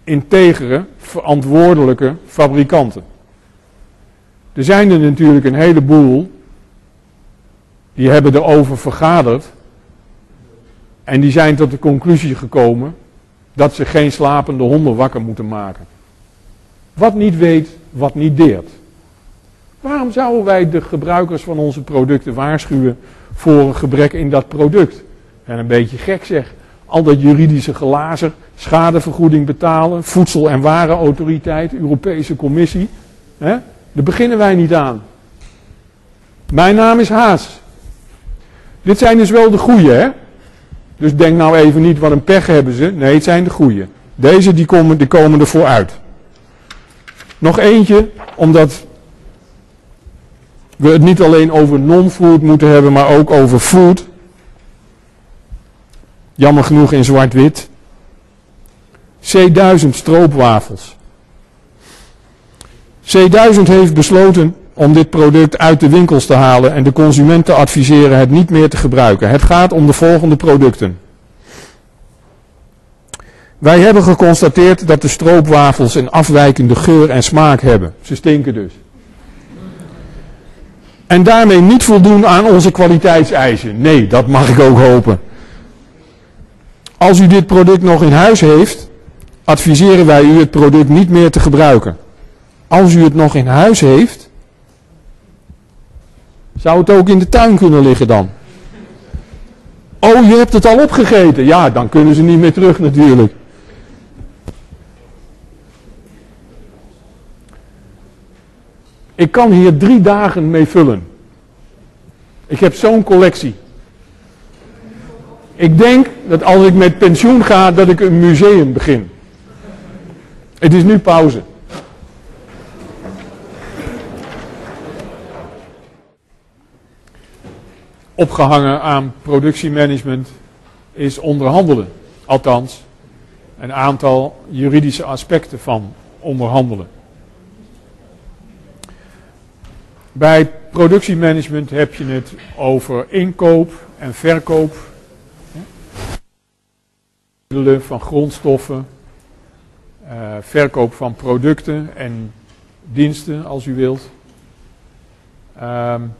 integere, verantwoordelijke fabrikanten. Er zijn er natuurlijk een heleboel die hebben erover vergaderd en die zijn tot de conclusie gekomen dat ze geen slapende honden wakker moeten maken. Wat niet weet, wat niet deert. Waarom zouden wij de gebruikers van onze producten waarschuwen voor een gebrek in dat product? En een beetje gek zeg. Al dat juridische glazer, schadevergoeding betalen, voedsel- en warenautoriteit, Europese Commissie. Hè? Daar beginnen wij niet aan. Mijn naam is Haas. Dit zijn dus wel de goeie, hè? Dus denk nou even niet wat een pech hebben ze. Nee, het zijn de goeie. Deze die komen, die komen ervoor uit. Nog eentje, omdat we het niet alleen over non-food moeten hebben, maar ook over food. Jammer genoeg in zwart-wit. C1000 stroopwafels. C1000 heeft besloten om dit product uit de winkels te halen en de consument te adviseren het niet meer te gebruiken. Het gaat om de volgende producten. Wij hebben geconstateerd dat de stroopwafels een afwijkende geur en smaak hebben. Ze stinken dus. En daarmee niet voldoen aan onze kwaliteitseisen. Nee, dat mag ik ook hopen. Als u dit product nog in huis heeft, adviseren wij u het product niet meer te gebruiken. Als u het nog in huis heeft, zou het ook in de tuin kunnen liggen dan? Oh, je hebt het al opgegeten. Ja, dan kunnen ze niet meer terug natuurlijk. Ik kan hier drie dagen mee vullen. Ik heb zo'n collectie. Ik denk dat als ik met pensioen ga, dat ik een museum begin. Het is nu pauze. Opgehangen aan productiemanagement is onderhandelen. Althans, een aantal juridische aspecten van onderhandelen. Bij productiemanagement heb je het over inkoop en verkoop van grondstoffen, uh, verkoop van producten en diensten als u wilt. Um,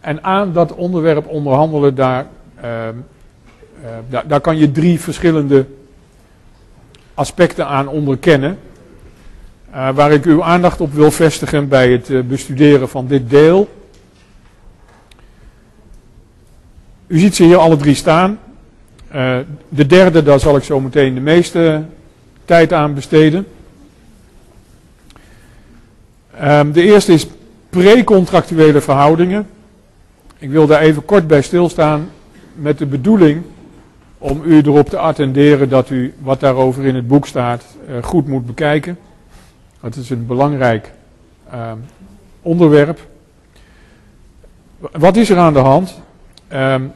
en aan dat onderwerp onderhandelen, daar, uh, uh, daar, daar kan je drie verschillende aspecten aan onderkennen. Uh, waar ik uw aandacht op wil vestigen bij het uh, bestuderen van dit deel. U ziet ze hier alle drie staan. Uh, de derde, daar zal ik zo meteen de meeste tijd aan besteden. Um, de eerste is precontractuele verhoudingen. Ik wil daar even kort bij stilstaan met de bedoeling om u erop te attenderen dat u wat daarover in het boek staat goed moet bekijken. Het is een belangrijk uh, onderwerp. Wat is er aan de hand? Um,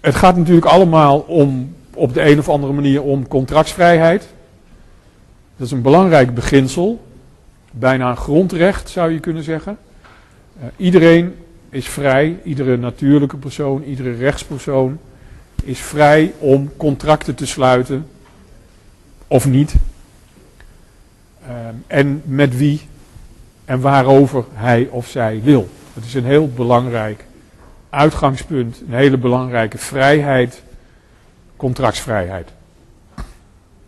het gaat natuurlijk allemaal om, op de een of andere manier om contractsvrijheid. Dat is een belangrijk beginsel. Bijna een grondrecht zou je kunnen zeggen. Uh, iedereen is vrij, iedere natuurlijke persoon, iedere rechtspersoon is vrij om contracten te sluiten of niet. Um, en met wie en waarover hij of zij wil. Dat is een heel belangrijk uitgangspunt, een hele belangrijke vrijheid, contractsvrijheid.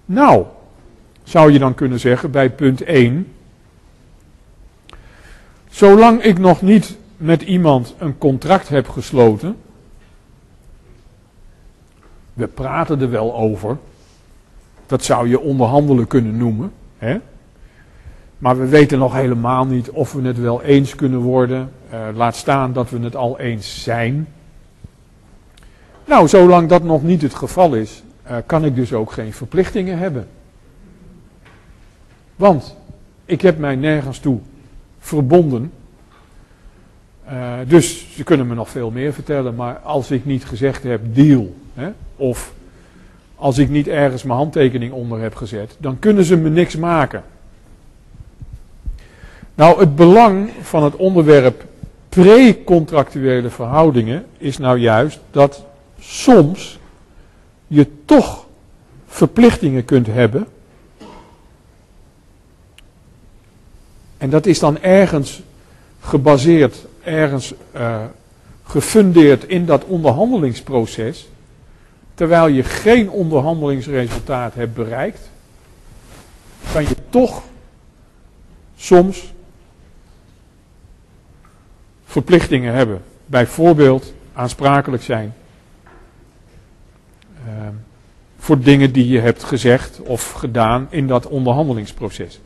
Nou, zou je dan kunnen zeggen bij punt 1. Zolang ik nog niet met iemand een contract heb gesloten, we praten er wel over, dat zou je onderhandelen kunnen noemen, hè? Maar we weten nog helemaal niet of we het wel eens kunnen worden. Uh, laat staan dat we het al eens zijn. Nou, zolang dat nog niet het geval is, uh, kan ik dus ook geen verplichtingen hebben. Want ik heb mij nergens toe verbonden. Uh, dus ze kunnen me nog veel meer vertellen, maar als ik niet gezegd heb deal, hè, of als ik niet ergens mijn handtekening onder heb gezet, dan kunnen ze me niks maken. Nou, het belang van het onderwerp pre-contractuele verhoudingen is nou juist dat soms je toch verplichtingen kunt hebben. En dat is dan ergens gebaseerd, ergens uh, gefundeerd in dat onderhandelingsproces. Terwijl je geen onderhandelingsresultaat hebt bereikt. kan je toch soms verplichtingen hebben. Bijvoorbeeld aansprakelijk zijn uh, voor dingen die je hebt gezegd of gedaan in dat onderhandelingsproces.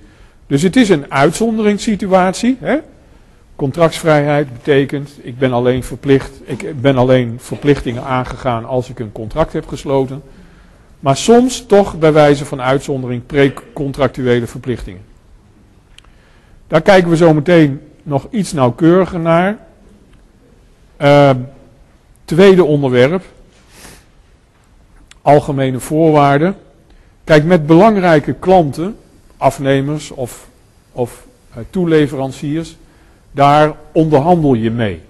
Dus het is een uitzonderingssituatie. Hè? Contractsvrijheid betekent, ik ben alleen verplicht, ik ben alleen verplichtingen aangegaan als ik een contract heb gesloten. Maar soms toch bij wijze van uitzondering precontractuele verplichtingen. Daar kijken we zo meteen nog iets nauwkeuriger naar. Uh, tweede onderwerp. Algemene voorwaarden. Kijk, met belangrijke klanten, afnemers of, of uh, toeleveranciers, daar onderhandel je mee.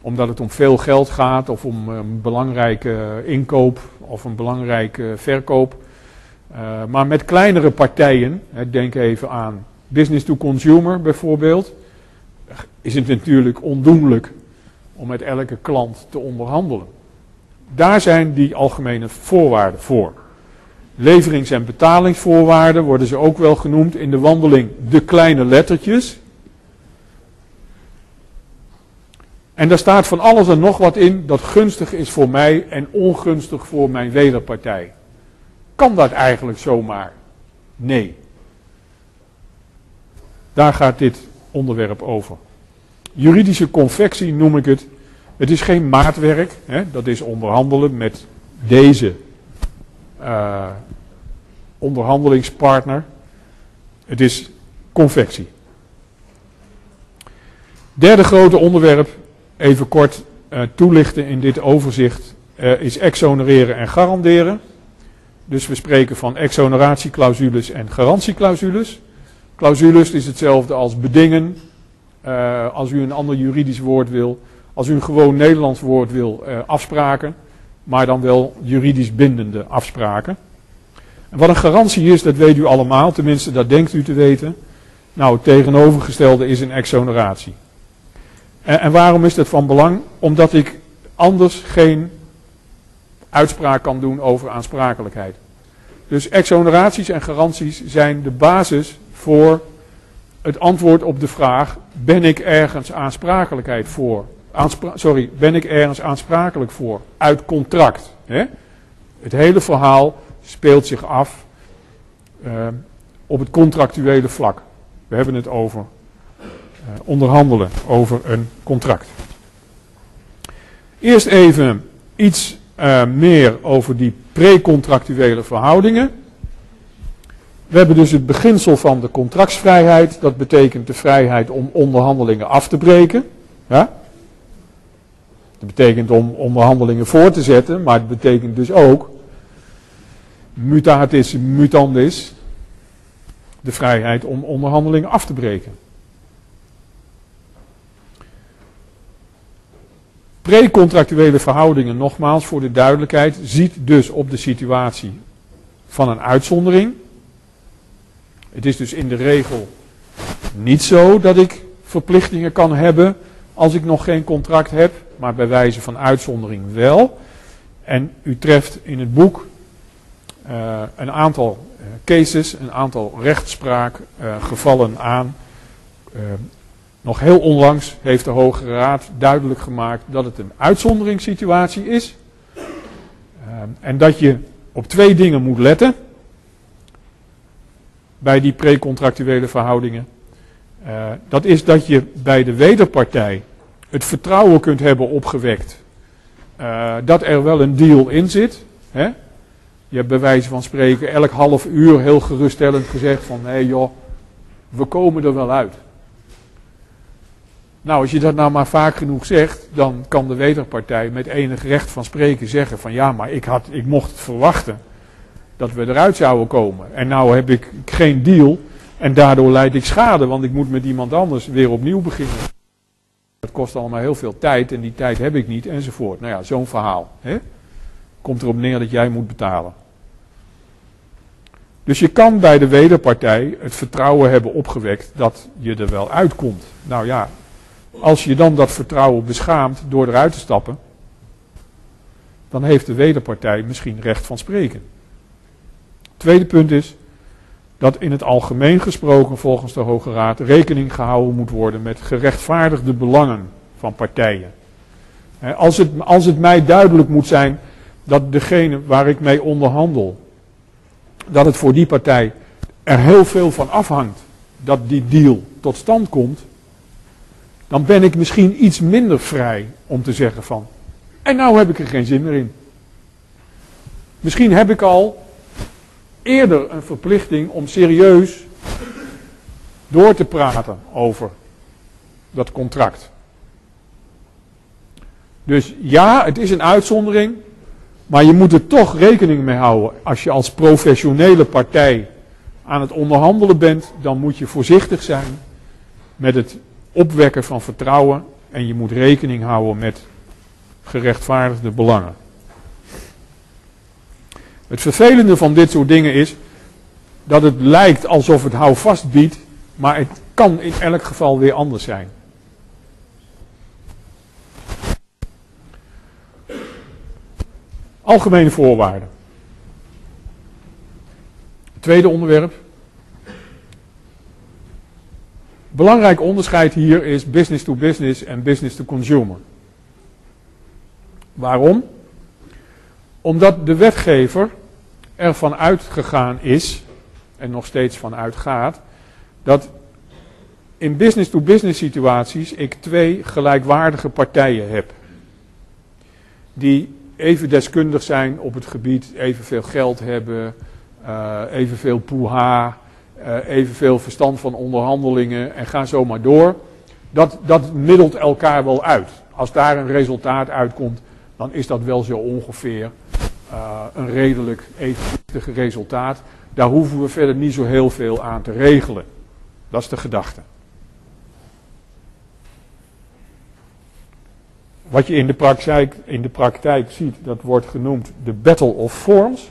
Omdat het om veel geld gaat of om een belangrijke inkoop of een belangrijke verkoop. Uh, maar met kleinere partijen, denk even aan business to consumer bijvoorbeeld, is het natuurlijk ondoenlijk om met elke klant te onderhandelen. Daar zijn die algemene voorwaarden voor. Leverings- en betalingsvoorwaarden worden ze ook wel genoemd in de wandeling de kleine lettertjes. En daar staat van alles en nog wat in dat gunstig is voor mij en ongunstig voor mijn wederpartij. Kan dat eigenlijk zomaar? Nee. Daar gaat dit onderwerp over. Juridische confectie noem ik het. Het is geen maatwerk, hè? dat is onderhandelen met deze uh, onderhandelingspartner. Het is confectie. Derde grote onderwerp, even kort uh, toelichten in dit overzicht, uh, is exonereren en garanderen. Dus we spreken van exoneratieclausules en garantieclausules. Clausules is hetzelfde als bedingen. Uh, als u een ander juridisch woord wil. Als u een gewoon Nederlands woord wil, uh, afspraken. Maar dan wel juridisch bindende afspraken. En wat een garantie is, dat weet u allemaal. Tenminste, dat denkt u te weten. Nou, het tegenovergestelde is een exoneratie. En waarom is dat van belang? Omdat ik anders geen uitspraak kan doen over aansprakelijkheid. Dus exoneraties en garanties zijn de basis voor het antwoord op de vraag: ben ik ergens aansprakelijkheid voor? Sorry, ben ik ergens aansprakelijk voor? Uit contract. Hè? Het hele verhaal speelt zich af uh, op het contractuele vlak. We hebben het over uh, onderhandelen over een contract. Eerst even iets uh, meer over die precontractuele verhoudingen. We hebben dus het beginsel van de contractsvrijheid. Dat betekent de vrijheid om onderhandelingen af te breken. Dat betekent om onderhandelingen voor te zetten, maar het betekent dus ook mutatis mutandis, de vrijheid om onderhandelingen af te breken. Precontractuele verhoudingen, nogmaals voor de duidelijkheid, ziet dus op de situatie van een uitzondering. Het is dus in de regel niet zo dat ik verplichtingen kan hebben als ik nog geen contract heb, maar bij wijze van uitzondering wel. En u treft in het boek uh, een aantal uh, cases, een aantal rechtspraakgevallen uh, aan. nog heel onlangs heeft de Hoge Raad duidelijk gemaakt dat het een uitzonderingssituatie is. en dat je op twee dingen moet letten bij die precontractuele verhoudingen. Uh, dat is dat je bij de wederpartij het vertrouwen kunt hebben opgewekt uh, dat er wel een deal in zit. Hè? Je hebt bij wijze van spreken elk half uur heel geruststellend gezegd van hé joh, we komen er wel uit. Nou, als je dat nou maar vaak genoeg zegt, dan kan de wederpartij met enig recht van spreken zeggen van ja, maar ik, had, ik mocht het verwachten dat we eruit zouden komen. En nou heb ik geen deal en daardoor leid ik schade, want ik moet met iemand anders weer opnieuw beginnen. Dat kost allemaal heel veel tijd en die tijd heb ik niet enzovoort. Nou ja, zo'n verhaal. Hè? Komt erop neer dat jij moet betalen. Dus je kan bij de wederpartij het vertrouwen hebben opgewekt dat je er wel uitkomt. Nou ja, als je dan dat vertrouwen beschaamt door eruit te stappen, dan heeft de wederpartij misschien recht van spreken. Tweede punt is, dat in het algemeen gesproken volgens de Hoge Raad rekening gehouden moet worden met gerechtvaardigde belangen van partijen. Als het, als het mij duidelijk moet zijn dat degene waar ik mee onderhandel, dat het voor die partij er heel veel van afhangt dat die deal tot stand komt, dan ben ik misschien iets minder vrij om te zeggen van, en nou heb ik er geen zin meer in. Misschien heb ik al eerder een verplichting om serieus door te praten over dat contract. Dus ja, het is een uitzondering, maar je moet er toch rekening mee houden. Als je als professionele partij aan het onderhandelen bent, dan moet je voorzichtig zijn met het opwekken van vertrouwen en je moet rekening houden met gerechtvaardigde belangen. Het vervelende van dit soort dingen is dat het lijkt alsof het houvast biedt, maar het kan in elk geval weer anders zijn. Algemene voorwaarden. Tweede onderwerp. Belangrijk onderscheid hier is business to business en business to consumer. Waarom? Omdat de wetgever ervan uitgegaan is, en nog steeds van uitgaat, dat in business-to-business -business situaties ik twee gelijkwaardige partijen heb. Die even deskundig zijn op het gebied, evenveel geld hebben, uh, evenveel poeha, uh, evenveel verstand van onderhandelingen en ga zo maar door. Dat, dat middelt elkaar wel uit. Als daar een resultaat uitkomt, dan is dat wel zo ongeveer uh, een redelijk evenwichtig resultaat. Daar hoeven we verder niet zo heel veel aan te regelen. Dat is de gedachte. Wat je in de, praktijk, in de praktijk ziet, dat wordt genoemd de Battle of Forms.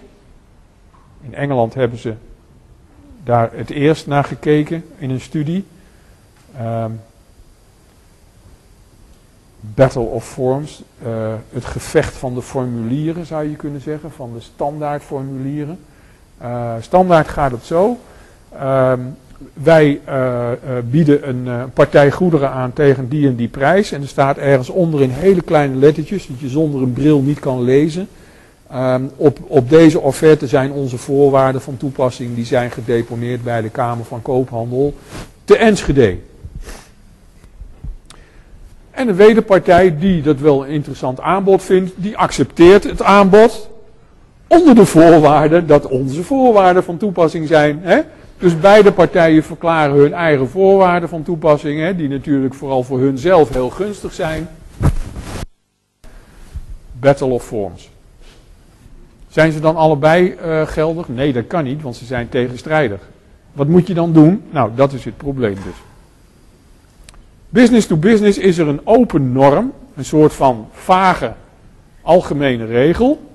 In Engeland hebben ze daar het eerst naar gekeken in een studie. Um, Battle of Forms, uh, het gevecht van de formulieren zou je kunnen zeggen, van de standaardformulieren. Uh, standaard gaat het zo. Uh, wij uh, bieden een partij goederen aan tegen die en die prijs. En er staat ergens onder in hele kleine lettertjes, dat je zonder een bril niet kan lezen. Ehm, op, op deze offerte zijn onze voorwaarden van toepassing, die zijn gedeponeerd bij de Kamer van Koophandel te Enschede. En de wederpartij die dat wel een interessant aanbod vindt, die accepteert het aanbod onder de voorwaarde dat onze voorwaarden van toepassing zijn. Hè? Dus beide partijen verklaren hun eigen voorwaarden van toepassing, hè, die natuurlijk vooral voor hunzelf heel gunstig zijn. Battle of Forms. Zijn ze dan allebei uh, geldig? Nee, dat kan niet, want ze zijn tegenstrijdig. Wat moet je dan doen? Nou, dat is het probleem dus. Business to business is er een open norm, een soort van vage algemene regel.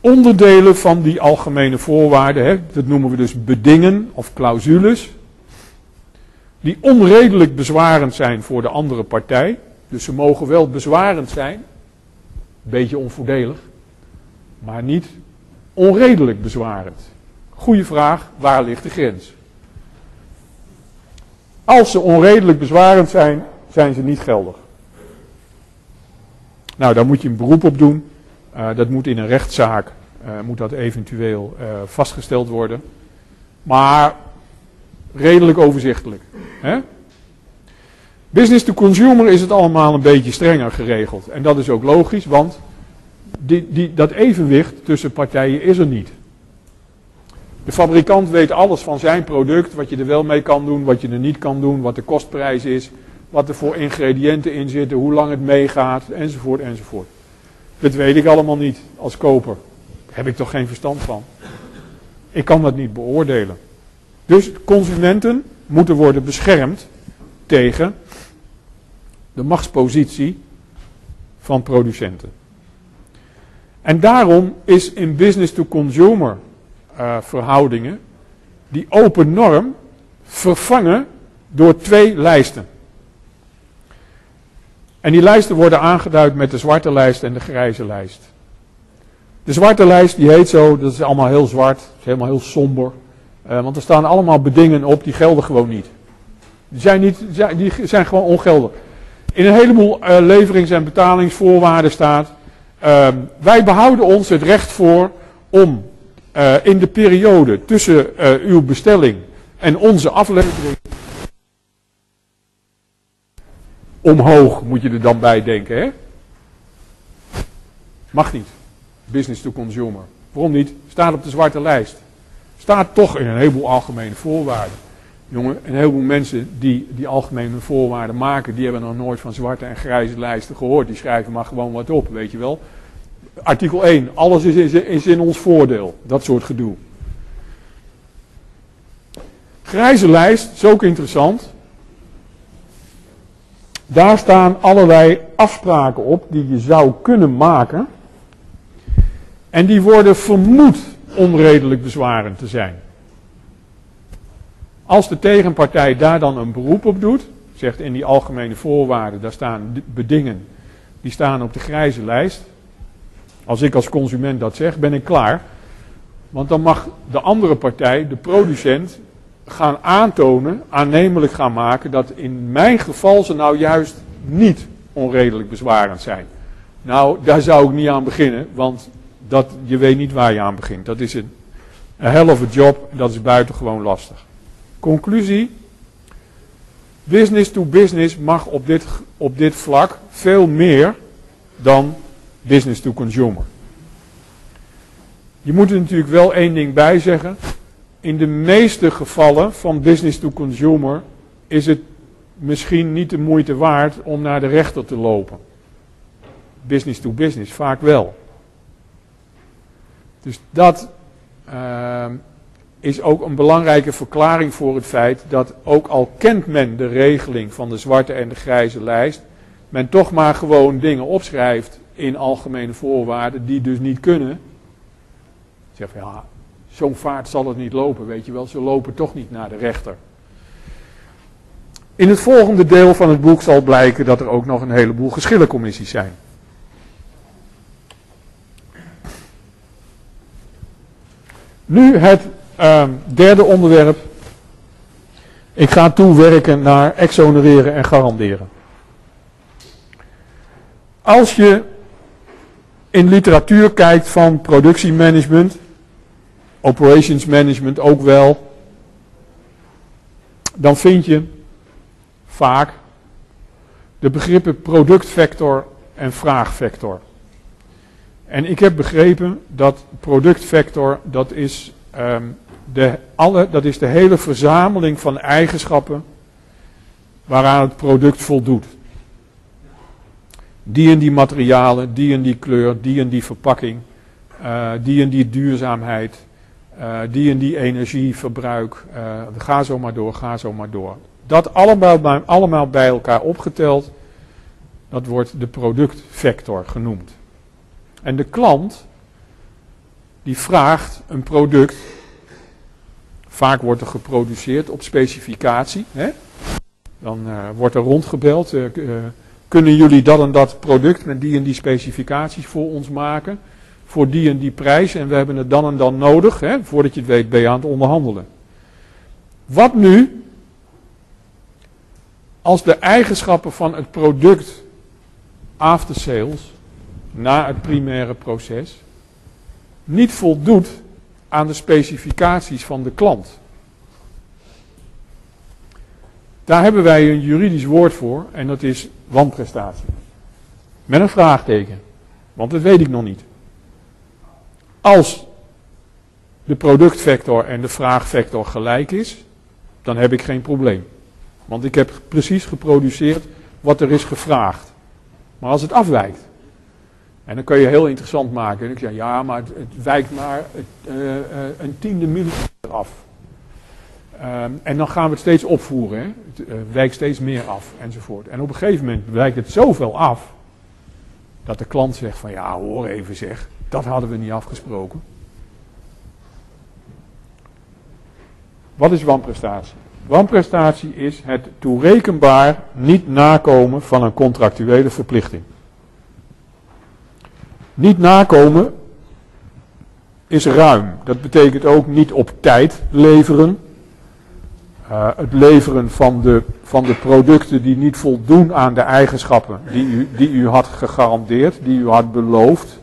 Onderdelen van die algemene voorwaarden, hè, dat noemen we dus bedingen of clausules, die onredelijk bezwarend zijn voor de andere partij. Dus ze mogen wel bezwarend zijn, beetje onvoordelig, maar niet onredelijk bezwarend. Goeie vraag, waar ligt de grens? Als ze onredelijk bezwarend zijn, zijn ze niet geldig. Nou, daar moet je een beroep op doen. Uh, dat moet in een rechtszaak, uh, moet dat eventueel uh, vastgesteld worden. Maar redelijk overzichtelijk. Hè? Business to consumer is het allemaal een beetje strenger geregeld. En dat is ook logisch, want die, die, dat evenwicht tussen partijen is er niet. De fabrikant weet alles van zijn product, wat je er wel mee kan doen, wat je er niet kan doen, wat de kostprijs is, wat er voor ingrediënten in zitten, hoe lang het meegaat, enzovoort, enzovoort. Dat weet ik allemaal niet als koper. Daar heb ik toch geen verstand van. Ik kan dat niet beoordelen. Dus consumenten moeten worden beschermd tegen de machtspositie van producenten. En daarom is in business to consumer uh, verhoudingen die open norm vervangen door twee lijsten. En die lijsten worden aangeduid met de zwarte lijst en de grijze lijst. De zwarte lijst die heet zo, dat is allemaal heel zwart, is helemaal heel somber. Uh, want er staan allemaal bedingen op die gelden gewoon niet. Die zijn, niet, die zijn gewoon ongeldig. In een heleboel uh, leverings- en betalingsvoorwaarden staat. Uh, wij behouden ons het recht voor om uh, in de periode tussen uw bestelling en onze aflevering. Omhoog moet je er dan bij denken, hè? Mag niet. Business to consumer. Waarom niet? Staat op de zwarte lijst. Staat toch in een heleboel algemene voorwaarden. Jongen, een heleboel mensen die die algemene voorwaarden maken, die hebben nog nooit van zwarte en grijze lijsten gehoord. Die schrijven maar gewoon wat op, weet je wel. Artikel 1, alles is, in ons voordeel. Dat soort gedoe. Grijze lijst, is ook interessant. Daar staan allerlei afspraken op die je zou kunnen maken. En die worden vermoed onredelijk bezwarend te zijn. Als de tegenpartij daar dan een beroep op doet, zegt in die algemene voorwaarden, daar staan bedingen, die staan op de grijze lijst. Als ik als consument dat zeg, ben ik klaar. Want dan mag de andere partij, de producent, gaan aantonen, aannemelijk gaan maken, dat in mijn geval ze nou juist niet onredelijk bezwarend zijn. Nou, daar zou ik niet aan beginnen, want dat, je weet niet waar je aan begint. Dat is een, hell of a job, dat is buitengewoon lastig. Conclusie. Business to business mag op dit, op dit vlak veel meer dan business to consumer. Je moet er natuurlijk wel één ding bij zeggen. In de meeste gevallen van business to consumer is het misschien niet de moeite waard om naar de rechter te lopen. Business to business, vaak wel. Dus dat uh, is ook een belangrijke verklaring voor het feit dat ook al kent men de regeling van de zwarte en de grijze lijst, men toch maar gewoon dingen opschrijft in algemene voorwaarden die dus niet kunnen. Zeg ja, zo'n vaart zal het niet lopen, weet je wel, ze lopen toch niet naar de rechter. In het volgende deel van het boek zal blijken dat er ook nog een heleboel geschillencommissies zijn. Nu het uh, derde onderwerp. Ik ga toewerken naar exonereren en garanderen. Als je in literatuur kijkt van productiemanagement, operations management ook wel, dan vind je vaak de begrippen productvector en vraagvector. En ik heb begrepen dat productvector, dat is, um, de, alle, dat is de hele verzameling van eigenschappen waaraan het product voldoet. Die en die materialen, die en die kleur, die en die verpakking, uh, die en die duurzaamheid, uh, die en die energieverbruik. Uh, ga zo maar door, ga zo maar door. Dat allemaal, allemaal bij elkaar opgeteld, dat wordt de productvector genoemd. En de klant, die vraagt een product, vaak wordt er geproduceerd op specificatie. Hè? Dan wordt er rondgebeld, kunnen jullie dat en dat product met die en die specificaties voor ons maken? Voor die en die prijs en we hebben het dan en dan nodig. Hè? Voordat je het weet ben je aan het onderhandelen. Wat nu als de eigenschappen van het product after sales na het primaire proces niet voldoet aan de specificaties van de klant. Daar hebben wij een juridisch woord voor en dat is wanprestatie. Met een vraagteken, want dat weet ik nog niet. Als de productvector en de vraagvector gelijk is, dan heb ik geen probleem. Want ik heb precies geproduceerd wat er is gevraagd. Maar als het afwijkt, en dan kun je heel interessant maken. En ik zeg, ja, maar het, wijkt maar het, uh, uh, een tiende millimeter af. Um, en dan gaan we het steeds opvoeren. Hè. Het uh, wijkt steeds meer af, enzovoort. En op een gegeven moment wijkt het zoveel af, dat de klant zegt van, ja, hoor even zeg, dat hadden we niet afgesproken. Wat is wanprestatie? Wanprestatie is het toerekenbaar niet nakomen van een contractuele verplichting. Niet nakomen is ruim. Dat betekent ook niet op tijd leveren. Uh, het leveren van de, van de producten die niet voldoen aan de eigenschappen die u, die u had gegarandeerd, die u had beloofd.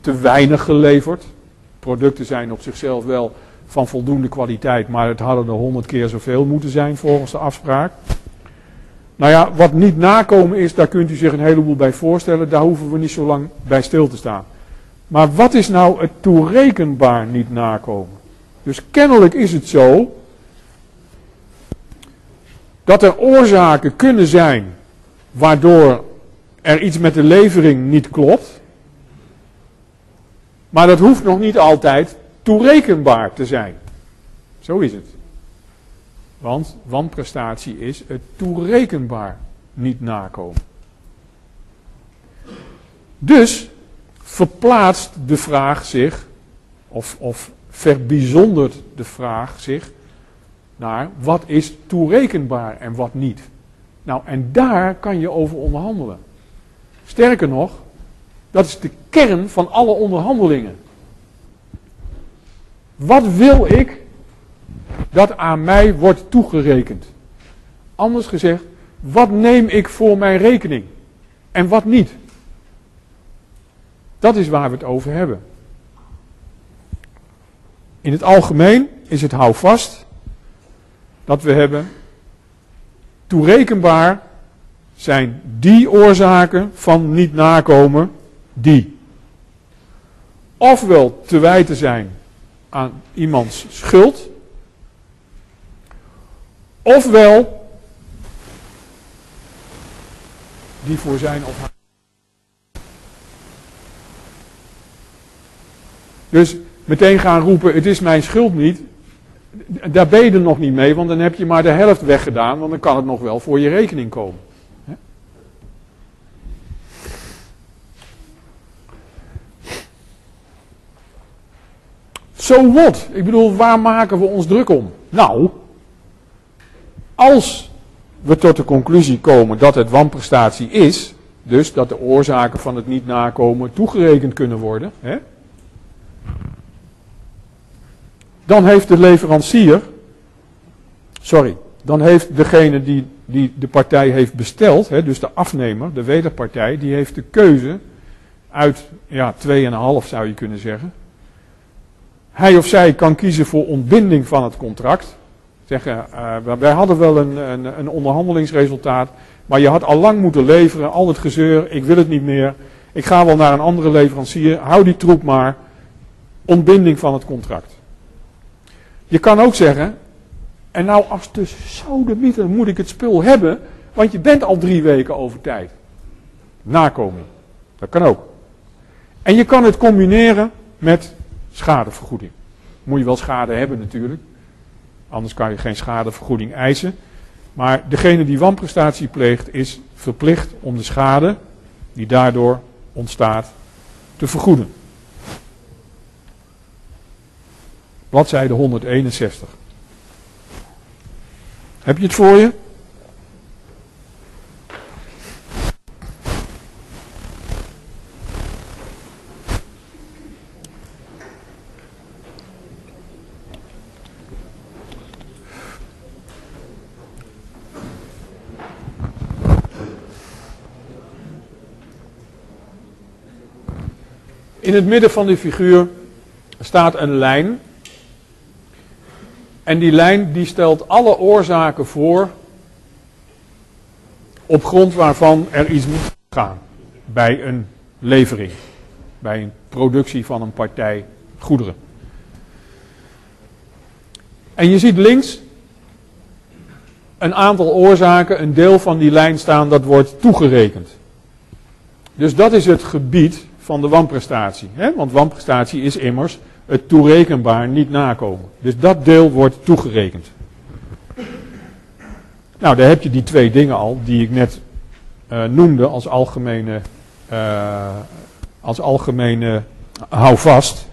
Te weinig geleverd. Producten zijn op zichzelf wel van voldoende kwaliteit, maar het hadden er honderd keer zoveel moeten zijn volgens de afspraak. Nou ja, wat niet nakomen is, daar kunt u zich een heleboel bij voorstellen, daar hoeven we niet zo lang bij stil te staan. Maar wat is nou het toerekenbaar niet nakomen? Dus kennelijk is het zo dat er oorzaken kunnen zijn waardoor er iets met de levering niet klopt. Maar dat hoeft nog niet altijd toerekenbaar te zijn. Zo is het. Want wanprestatie is het toerekenbaar niet nakomen. Dus verplaatst de vraag zich, of, of verbijzondert de vraag zich naar wat is toerekenbaar en wat niet. Nou, en daar kan je over onderhandelen. Sterker nog, dat is de kern van alle onderhandelingen. Wat wil ik dat aan mij wordt toegerekend? Anders gezegd, wat neem ik voor mijn rekening en wat niet? Dat is waar we het over hebben. In het algemeen is het houvast dat we hebben. Toerekenbaar zijn die oorzaken van niet nakomen die ofwel te wijten zijn aan iemands schuld, ofwel die voor zijn of haar. Dus meteen gaan roepen: het is mijn schuld niet. Daar ben je er nog niet mee, want dan heb je maar de helft weggedaan, want dan kan het nog wel voor je rekening komen. Zo so wat? Ik bedoel, waar maken we ons druk om? Nou, als we tot de conclusie komen dat het wanprestatie is, dus dat de oorzaken van het niet nakomen toegerekend kunnen worden, hè, dan heeft de leverancier, sorry, dan heeft degene die, die de partij heeft besteld, hè, dus de afnemer, de wederpartij, die heeft de keuze uit ja, 2,5 zou je kunnen zeggen. Hij of zij kan kiezen voor ontbinding van het contract. Zeggen, uh, wij hadden wel een, een, een, onderhandelingsresultaat, maar je had al lang moeten leveren, al het gezeur, ik wil het niet meer. Ik ga wel naar een andere leverancier, hou die troep maar. Ontbinding van het contract. Je kan ook zeggen, en nou als de sodemieter moet ik het spul hebben, want je bent al drie weken over tijd. Nakomen. Dat kan ook. En je kan het combineren met schadevergoeding. Moet je wel schade hebben natuurlijk. Anders kan je geen schadevergoeding eisen. Maar degene die wanprestatie pleegt is verplicht om de schade die daardoor ontstaat te vergoeden. Bladzijde 161. Heb je het voor je? In het midden van die figuur staat een lijn en die lijn die stelt alle oorzaken voor op grond waarvan er iets moet gaan bij een levering, bij een productie van een partij goederen. En je ziet links een aantal oorzaken, een deel van die lijn staan, dat wordt toegerekend. Dus dat is het gebied van de wanprestatie. Hè? Want wanprestatie is immers het toerekenbaar niet nakomen. Dus dat deel wordt toegerekend. Nou, daar heb je die twee dingen al die ik net uh, noemde als algemene, uh, als algemene houvast.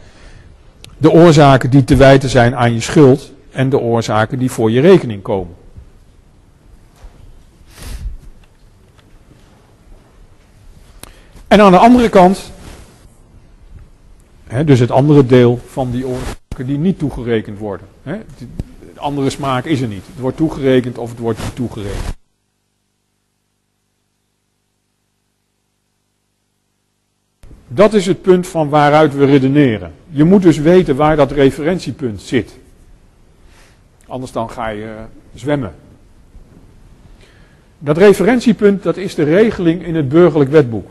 De oorzaken die te wijten zijn aan je schuld en de oorzaken die voor je rekening komen. En aan de andere kant dus het andere deel van die oorzaken die niet toegerekend worden. He, de andere smaak is er niet. Het wordt toegerekend of het wordt niet toegerekend. Dat is het punt van waaruit we redeneren. Je moet dus weten waar dat referentiepunt zit. Anders dan ga je eh, zwemmen. Dat referentiepunt dat is de regeling in het burgerlijk wetboek.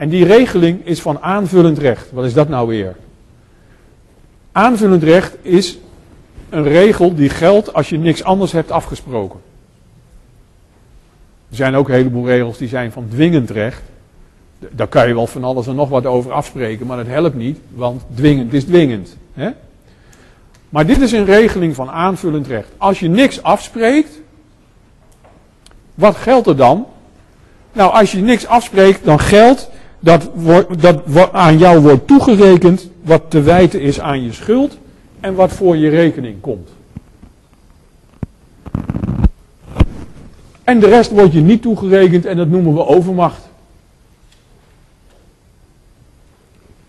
En die regeling is van aanvullend recht. Wat is dat nou weer? Aanvullend recht is een regel die geldt als je niks anders hebt afgesproken. Er zijn ook een heleboel regels die zijn van dwingend recht. Daar kan je wel van alles en nog wat over afspreken, maar dat helpt niet, want dwingend is dwingend. Hè? Maar dit is een regeling van aanvullend recht. Als je niks afspreekt, wat geldt er dan? Nou, als je niks afspreekt, dan geldt dat, dat aan jou wordt toegerekend wat te wijten is aan je schuld en wat voor je rekening komt. En de rest wordt je niet toegerekend en dat noemen we overmacht.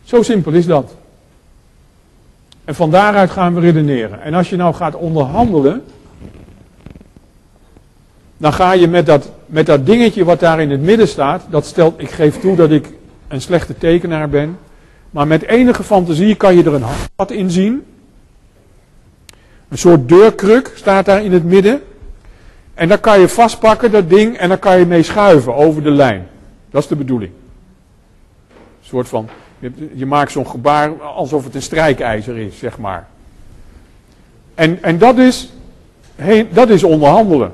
Zo simpel is dat. En van daaruit gaan we redeneren. En als je nou gaat onderhandelen, dan ga je met dat, met dat dingetje wat daar in het midden staat, dat stelt, ik geef toe dat ik een slechte tekenaar ben, maar met enige fantasie kan je er een handvat in zien. Een soort deurkruk staat daar in het midden. En dan kan je vastpakken, dat ding, en dan kan je mee schuiven over de lijn. Dat is de bedoeling. Een soort van, je maakt zo'n gebaar alsof het een strijkijzer is, zeg maar. En, en dat, is, heen, dat is onderhandelen.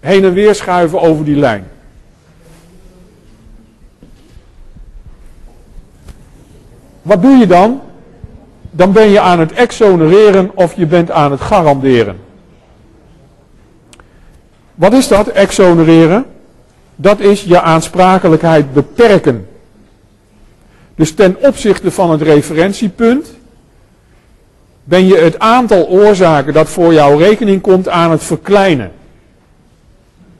Heen en weer schuiven over die lijn. Wat doe je dan? Dan ben je aan het exonereren of je bent aan het garanderen. Wat is dat, exonereren? Dat is je aansprakelijkheid beperken. Dus ten opzichte van het referentiepunt ben je het aantal oorzaken dat voor jouw rekening komt aan het verkleinen.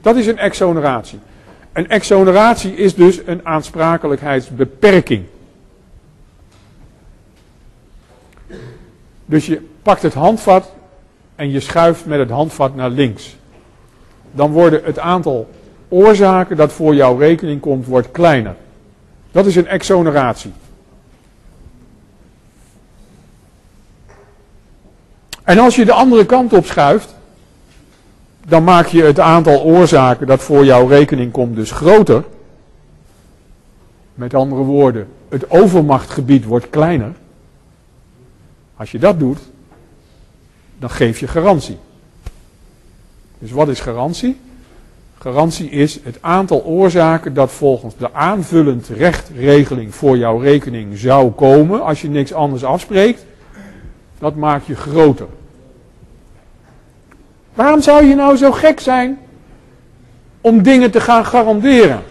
Dat is een exoneratie. Een exoneratie is dus een aansprakelijkheidsbeperking. Dus je pakt het handvat en je schuift met het handvat naar links. Dan worden het aantal oorzaken dat voor jouw rekening komt, wordt kleiner. Dat is een exoneratie. En als je de andere kant op schuift, dan maak je het aantal oorzaken dat voor jouw rekening komt dus groter. Met andere woorden, het overmachtgebied wordt kleiner. Als je dat doet, dan geef je garantie. Dus wat is garantie? Garantie is het aantal oorzaken dat volgens de aanvullend rechtregeling voor jouw rekening zou komen als je niks anders afspreekt. Dat maakt je groter. Waarom zou je nou zo gek zijn om dingen te gaan garanderen?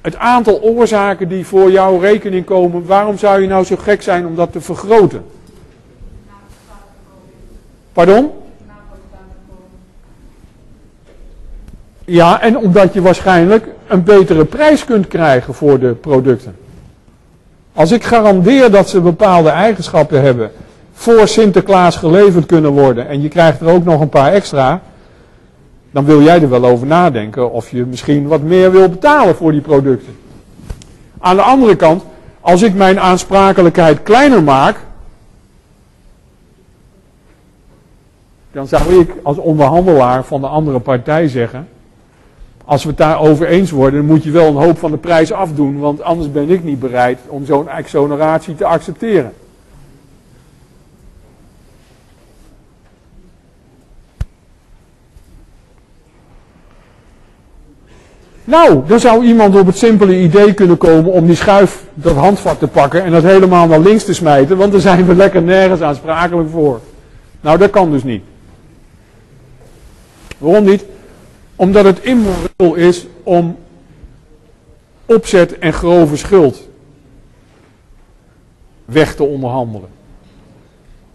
Het aantal oorzaken die voor jouw rekening komen, waarom zou je nou zo gek zijn om dat te vergroten? Pardon? Ja, en omdat je waarschijnlijk een betere prijs kunt krijgen voor de producten. Als ik garandeer dat ze bepaalde eigenschappen hebben, voor Sinterklaas geleverd kunnen worden en je krijgt er ook nog een paar extra, dan wil jij er wel over nadenken of je misschien wat meer wil betalen voor die producten. Aan de andere kant, als ik mijn aansprakelijkheid kleiner maak, dan zou ik als onderhandelaar van de andere partij zeggen, als we het daarover eens worden, dan moet je wel een hoop van de prijs afdoen, want anders ben ik niet bereid om zo'n exoneratie te accepteren. Nou, dan zou iemand op het simpele idee kunnen komen om die schuif, dat handvat te pakken en dat helemaal naar links te smijten, want dan zijn we lekker nergens aansprakelijk voor. Nou, dat kan dus niet. Waarom niet? Omdat het immoreel is om opzet en grove schuld weg te onderhandelen.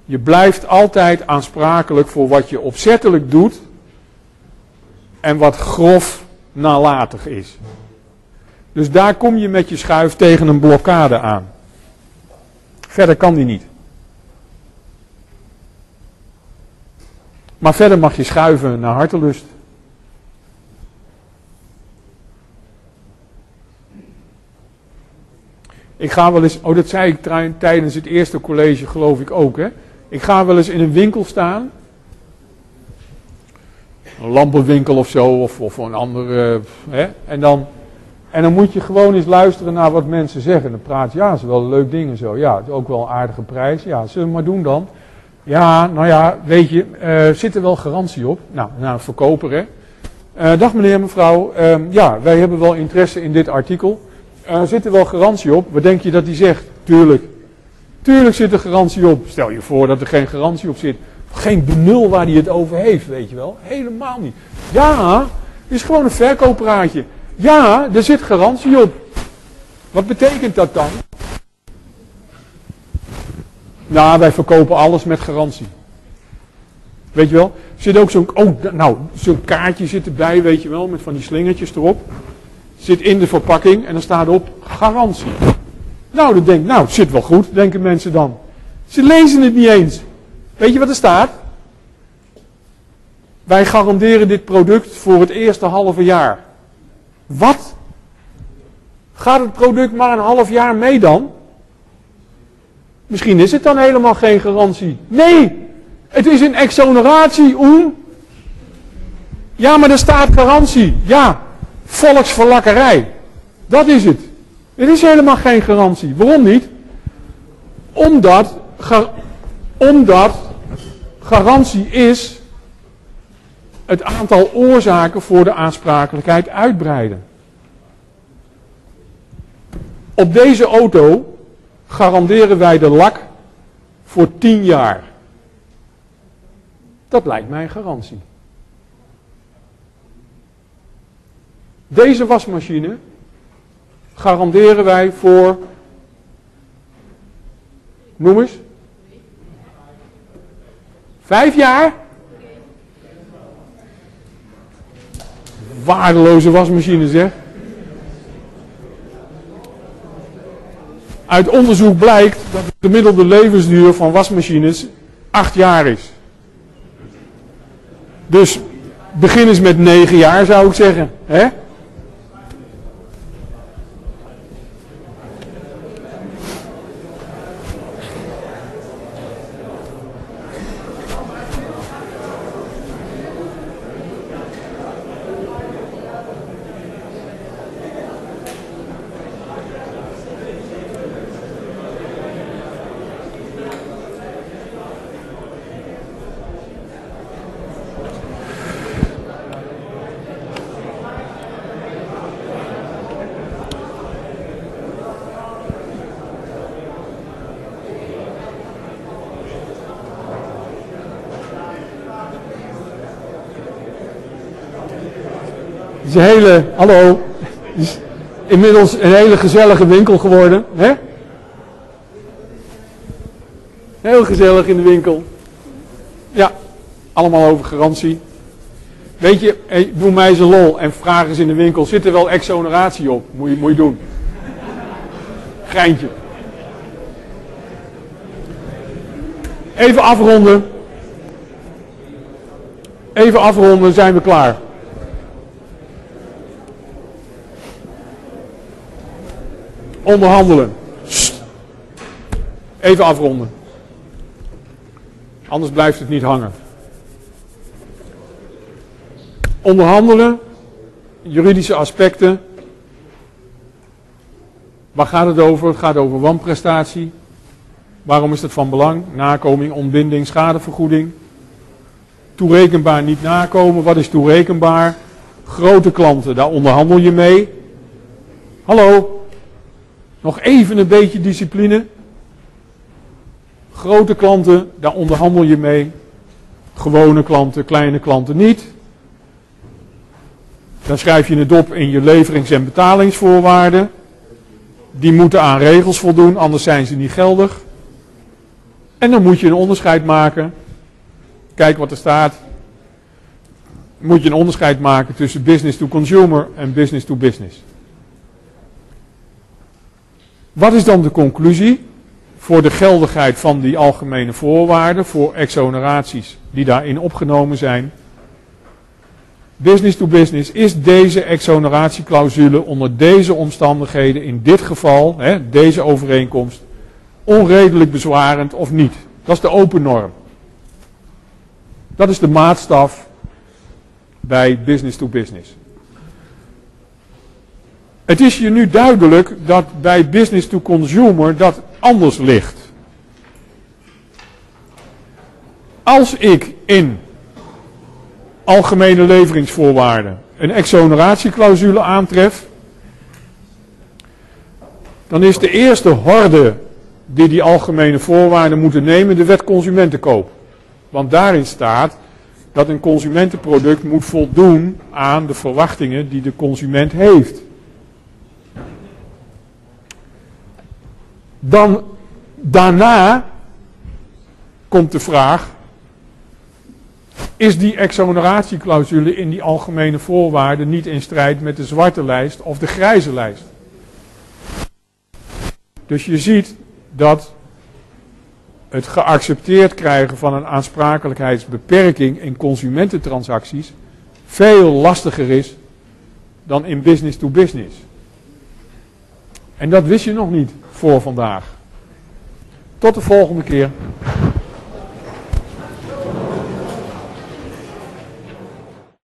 Je blijft altijd aansprakelijk voor wat je opzettelijk doet en wat grof nalatig is. Dus daar kom je met je schuif tegen een blokkade aan. Verder kan die niet. Maar verder mag je schuiven naar hartelust. Ik ga wel eens, oh dat zei ik tijdens het eerste college geloof ik ook hè. Ik ga wel eens in een winkel staan. Een lampenwinkel of zo, of, of een andere. Hè, en, dan, en dan moet je gewoon eens luisteren naar wat mensen zeggen. Dan praat ja, ze wel leuk dingen zo. Ja, het is ook wel een aardige prijs. Ja, we maar doen dan. Ja, nou ja, weet je, uh, zit er wel garantie op? Nou, nou verkoper hè. Uh, dag meneer, mevrouw. Uh, ja, wij hebben wel interesse in dit artikel. Uh, zit er wel garantie op? Wat denk je dat hij zegt? Tuurlijk. Tuurlijk zit er garantie op. Stel je voor dat er geen garantie op zit. Geen benul waar hij het over heeft, weet je wel. Helemaal niet. Ja, is gewoon een verkooppraatje. Ja, er zit garantie op. Wat betekent dat dan? Nou, wij verkopen alles met garantie. Weet je wel? Zit ook zo'n, oh, nou, zo'n kaartje zit erbij, weet je wel, met van die slingertjes erop. Zit in de verpakking en dan staat op garantie. Nou, dan denk nou, het zit wel goed, denken mensen dan. Ze lezen het niet eens. Weet je wat er staat? Wij garanderen dit product voor het eerste halve jaar. Wat? Gaat het product maar een half jaar mee dan? Misschien is het dan helemaal geen garantie. Nee, het is een exoneratie, Oem. Ja, maar er staat garantie. Ja, volksverlakkerij. Dat is het. Het is helemaal geen garantie. Waarom niet? Omdat, omdat garantie is het aantal oorzaken voor de aansprakelijkheid uitbreiden. Op deze auto garanderen wij de lak voor 10 jaar. Dat lijkt mij een garantie. Deze wasmachine garanderen wij voor. Noem eens. Vijf jaar? Waardeloze wasmachine zeg. Uit onderzoek blijkt dat de gemiddelde levensduur van wasmachines acht jaar is. Dus begin eens met negen jaar zou ik zeggen. Hè? is een hele, hallo, is inmiddels een hele gezellige winkel geworden. Hè? Heel gezellig in de winkel. Ja, allemaal over garantie. Weet je, doe mij eens een lol en vraag eens in de winkel, zit er wel exoneratie op? Moet je, moet je doen. Geintje. Even afronden. Even afronden, zijn we klaar. Onderhandelen. Even afronden. Anders blijft het niet hangen. Onderhandelen, juridische aspecten. Waar gaat het over? Het gaat over wanprestatie. Waarom is dat van belang? Nakoming, ontbinding, schadevergoeding. Toerekenbaar, niet nakomen. Wat is toerekenbaar? Grote klanten, daar onderhandel je mee. Hallo, nog even een beetje discipline. Grote klanten, daar onderhandel je mee. Gewone klanten, kleine klanten niet. Dan schrijf je het op in je leverings- en betalingsvoorwaarden. Die moeten aan regels voldoen, anders zijn ze niet geldig. En dan moet je een onderscheid maken. Kijk wat er staat. Moet je een onderscheid maken tussen business to consumer en business to business. Wat is dan de conclusie? voor de geldigheid van die algemene voorwaarden, voor exoneraties die daarin opgenomen zijn. Business to business is deze exoneratieclausule onder deze omstandigheden, in dit geval, hè, deze overeenkomst, onredelijk bezwarend of niet. Dat is de open norm. Dat is de maatstaf bij business to business. Het is je nu duidelijk dat bij business to consumer dat anders ligt. Als ik in algemene leveringsvoorwaarden een exoneratieclausule aantref, dan is de eerste horde die die algemene voorwaarden moeten nemen de wet consumentenkoop. Want daarin staat dat een consumentenproduct moet voldoen aan de verwachtingen die de consument heeft. Dan daarna komt de vraag, is die exoneratieclausule in die algemene voorwaarden niet in strijd met de zwarte lijst of de grijze lijst? Dus je ziet dat het geaccepteerd krijgen van een aansprakelijkheidsbeperking in consumententransacties veel lastiger is dan in business to business. En dat wist je nog niet voor vandaag. Tot de volgende keer.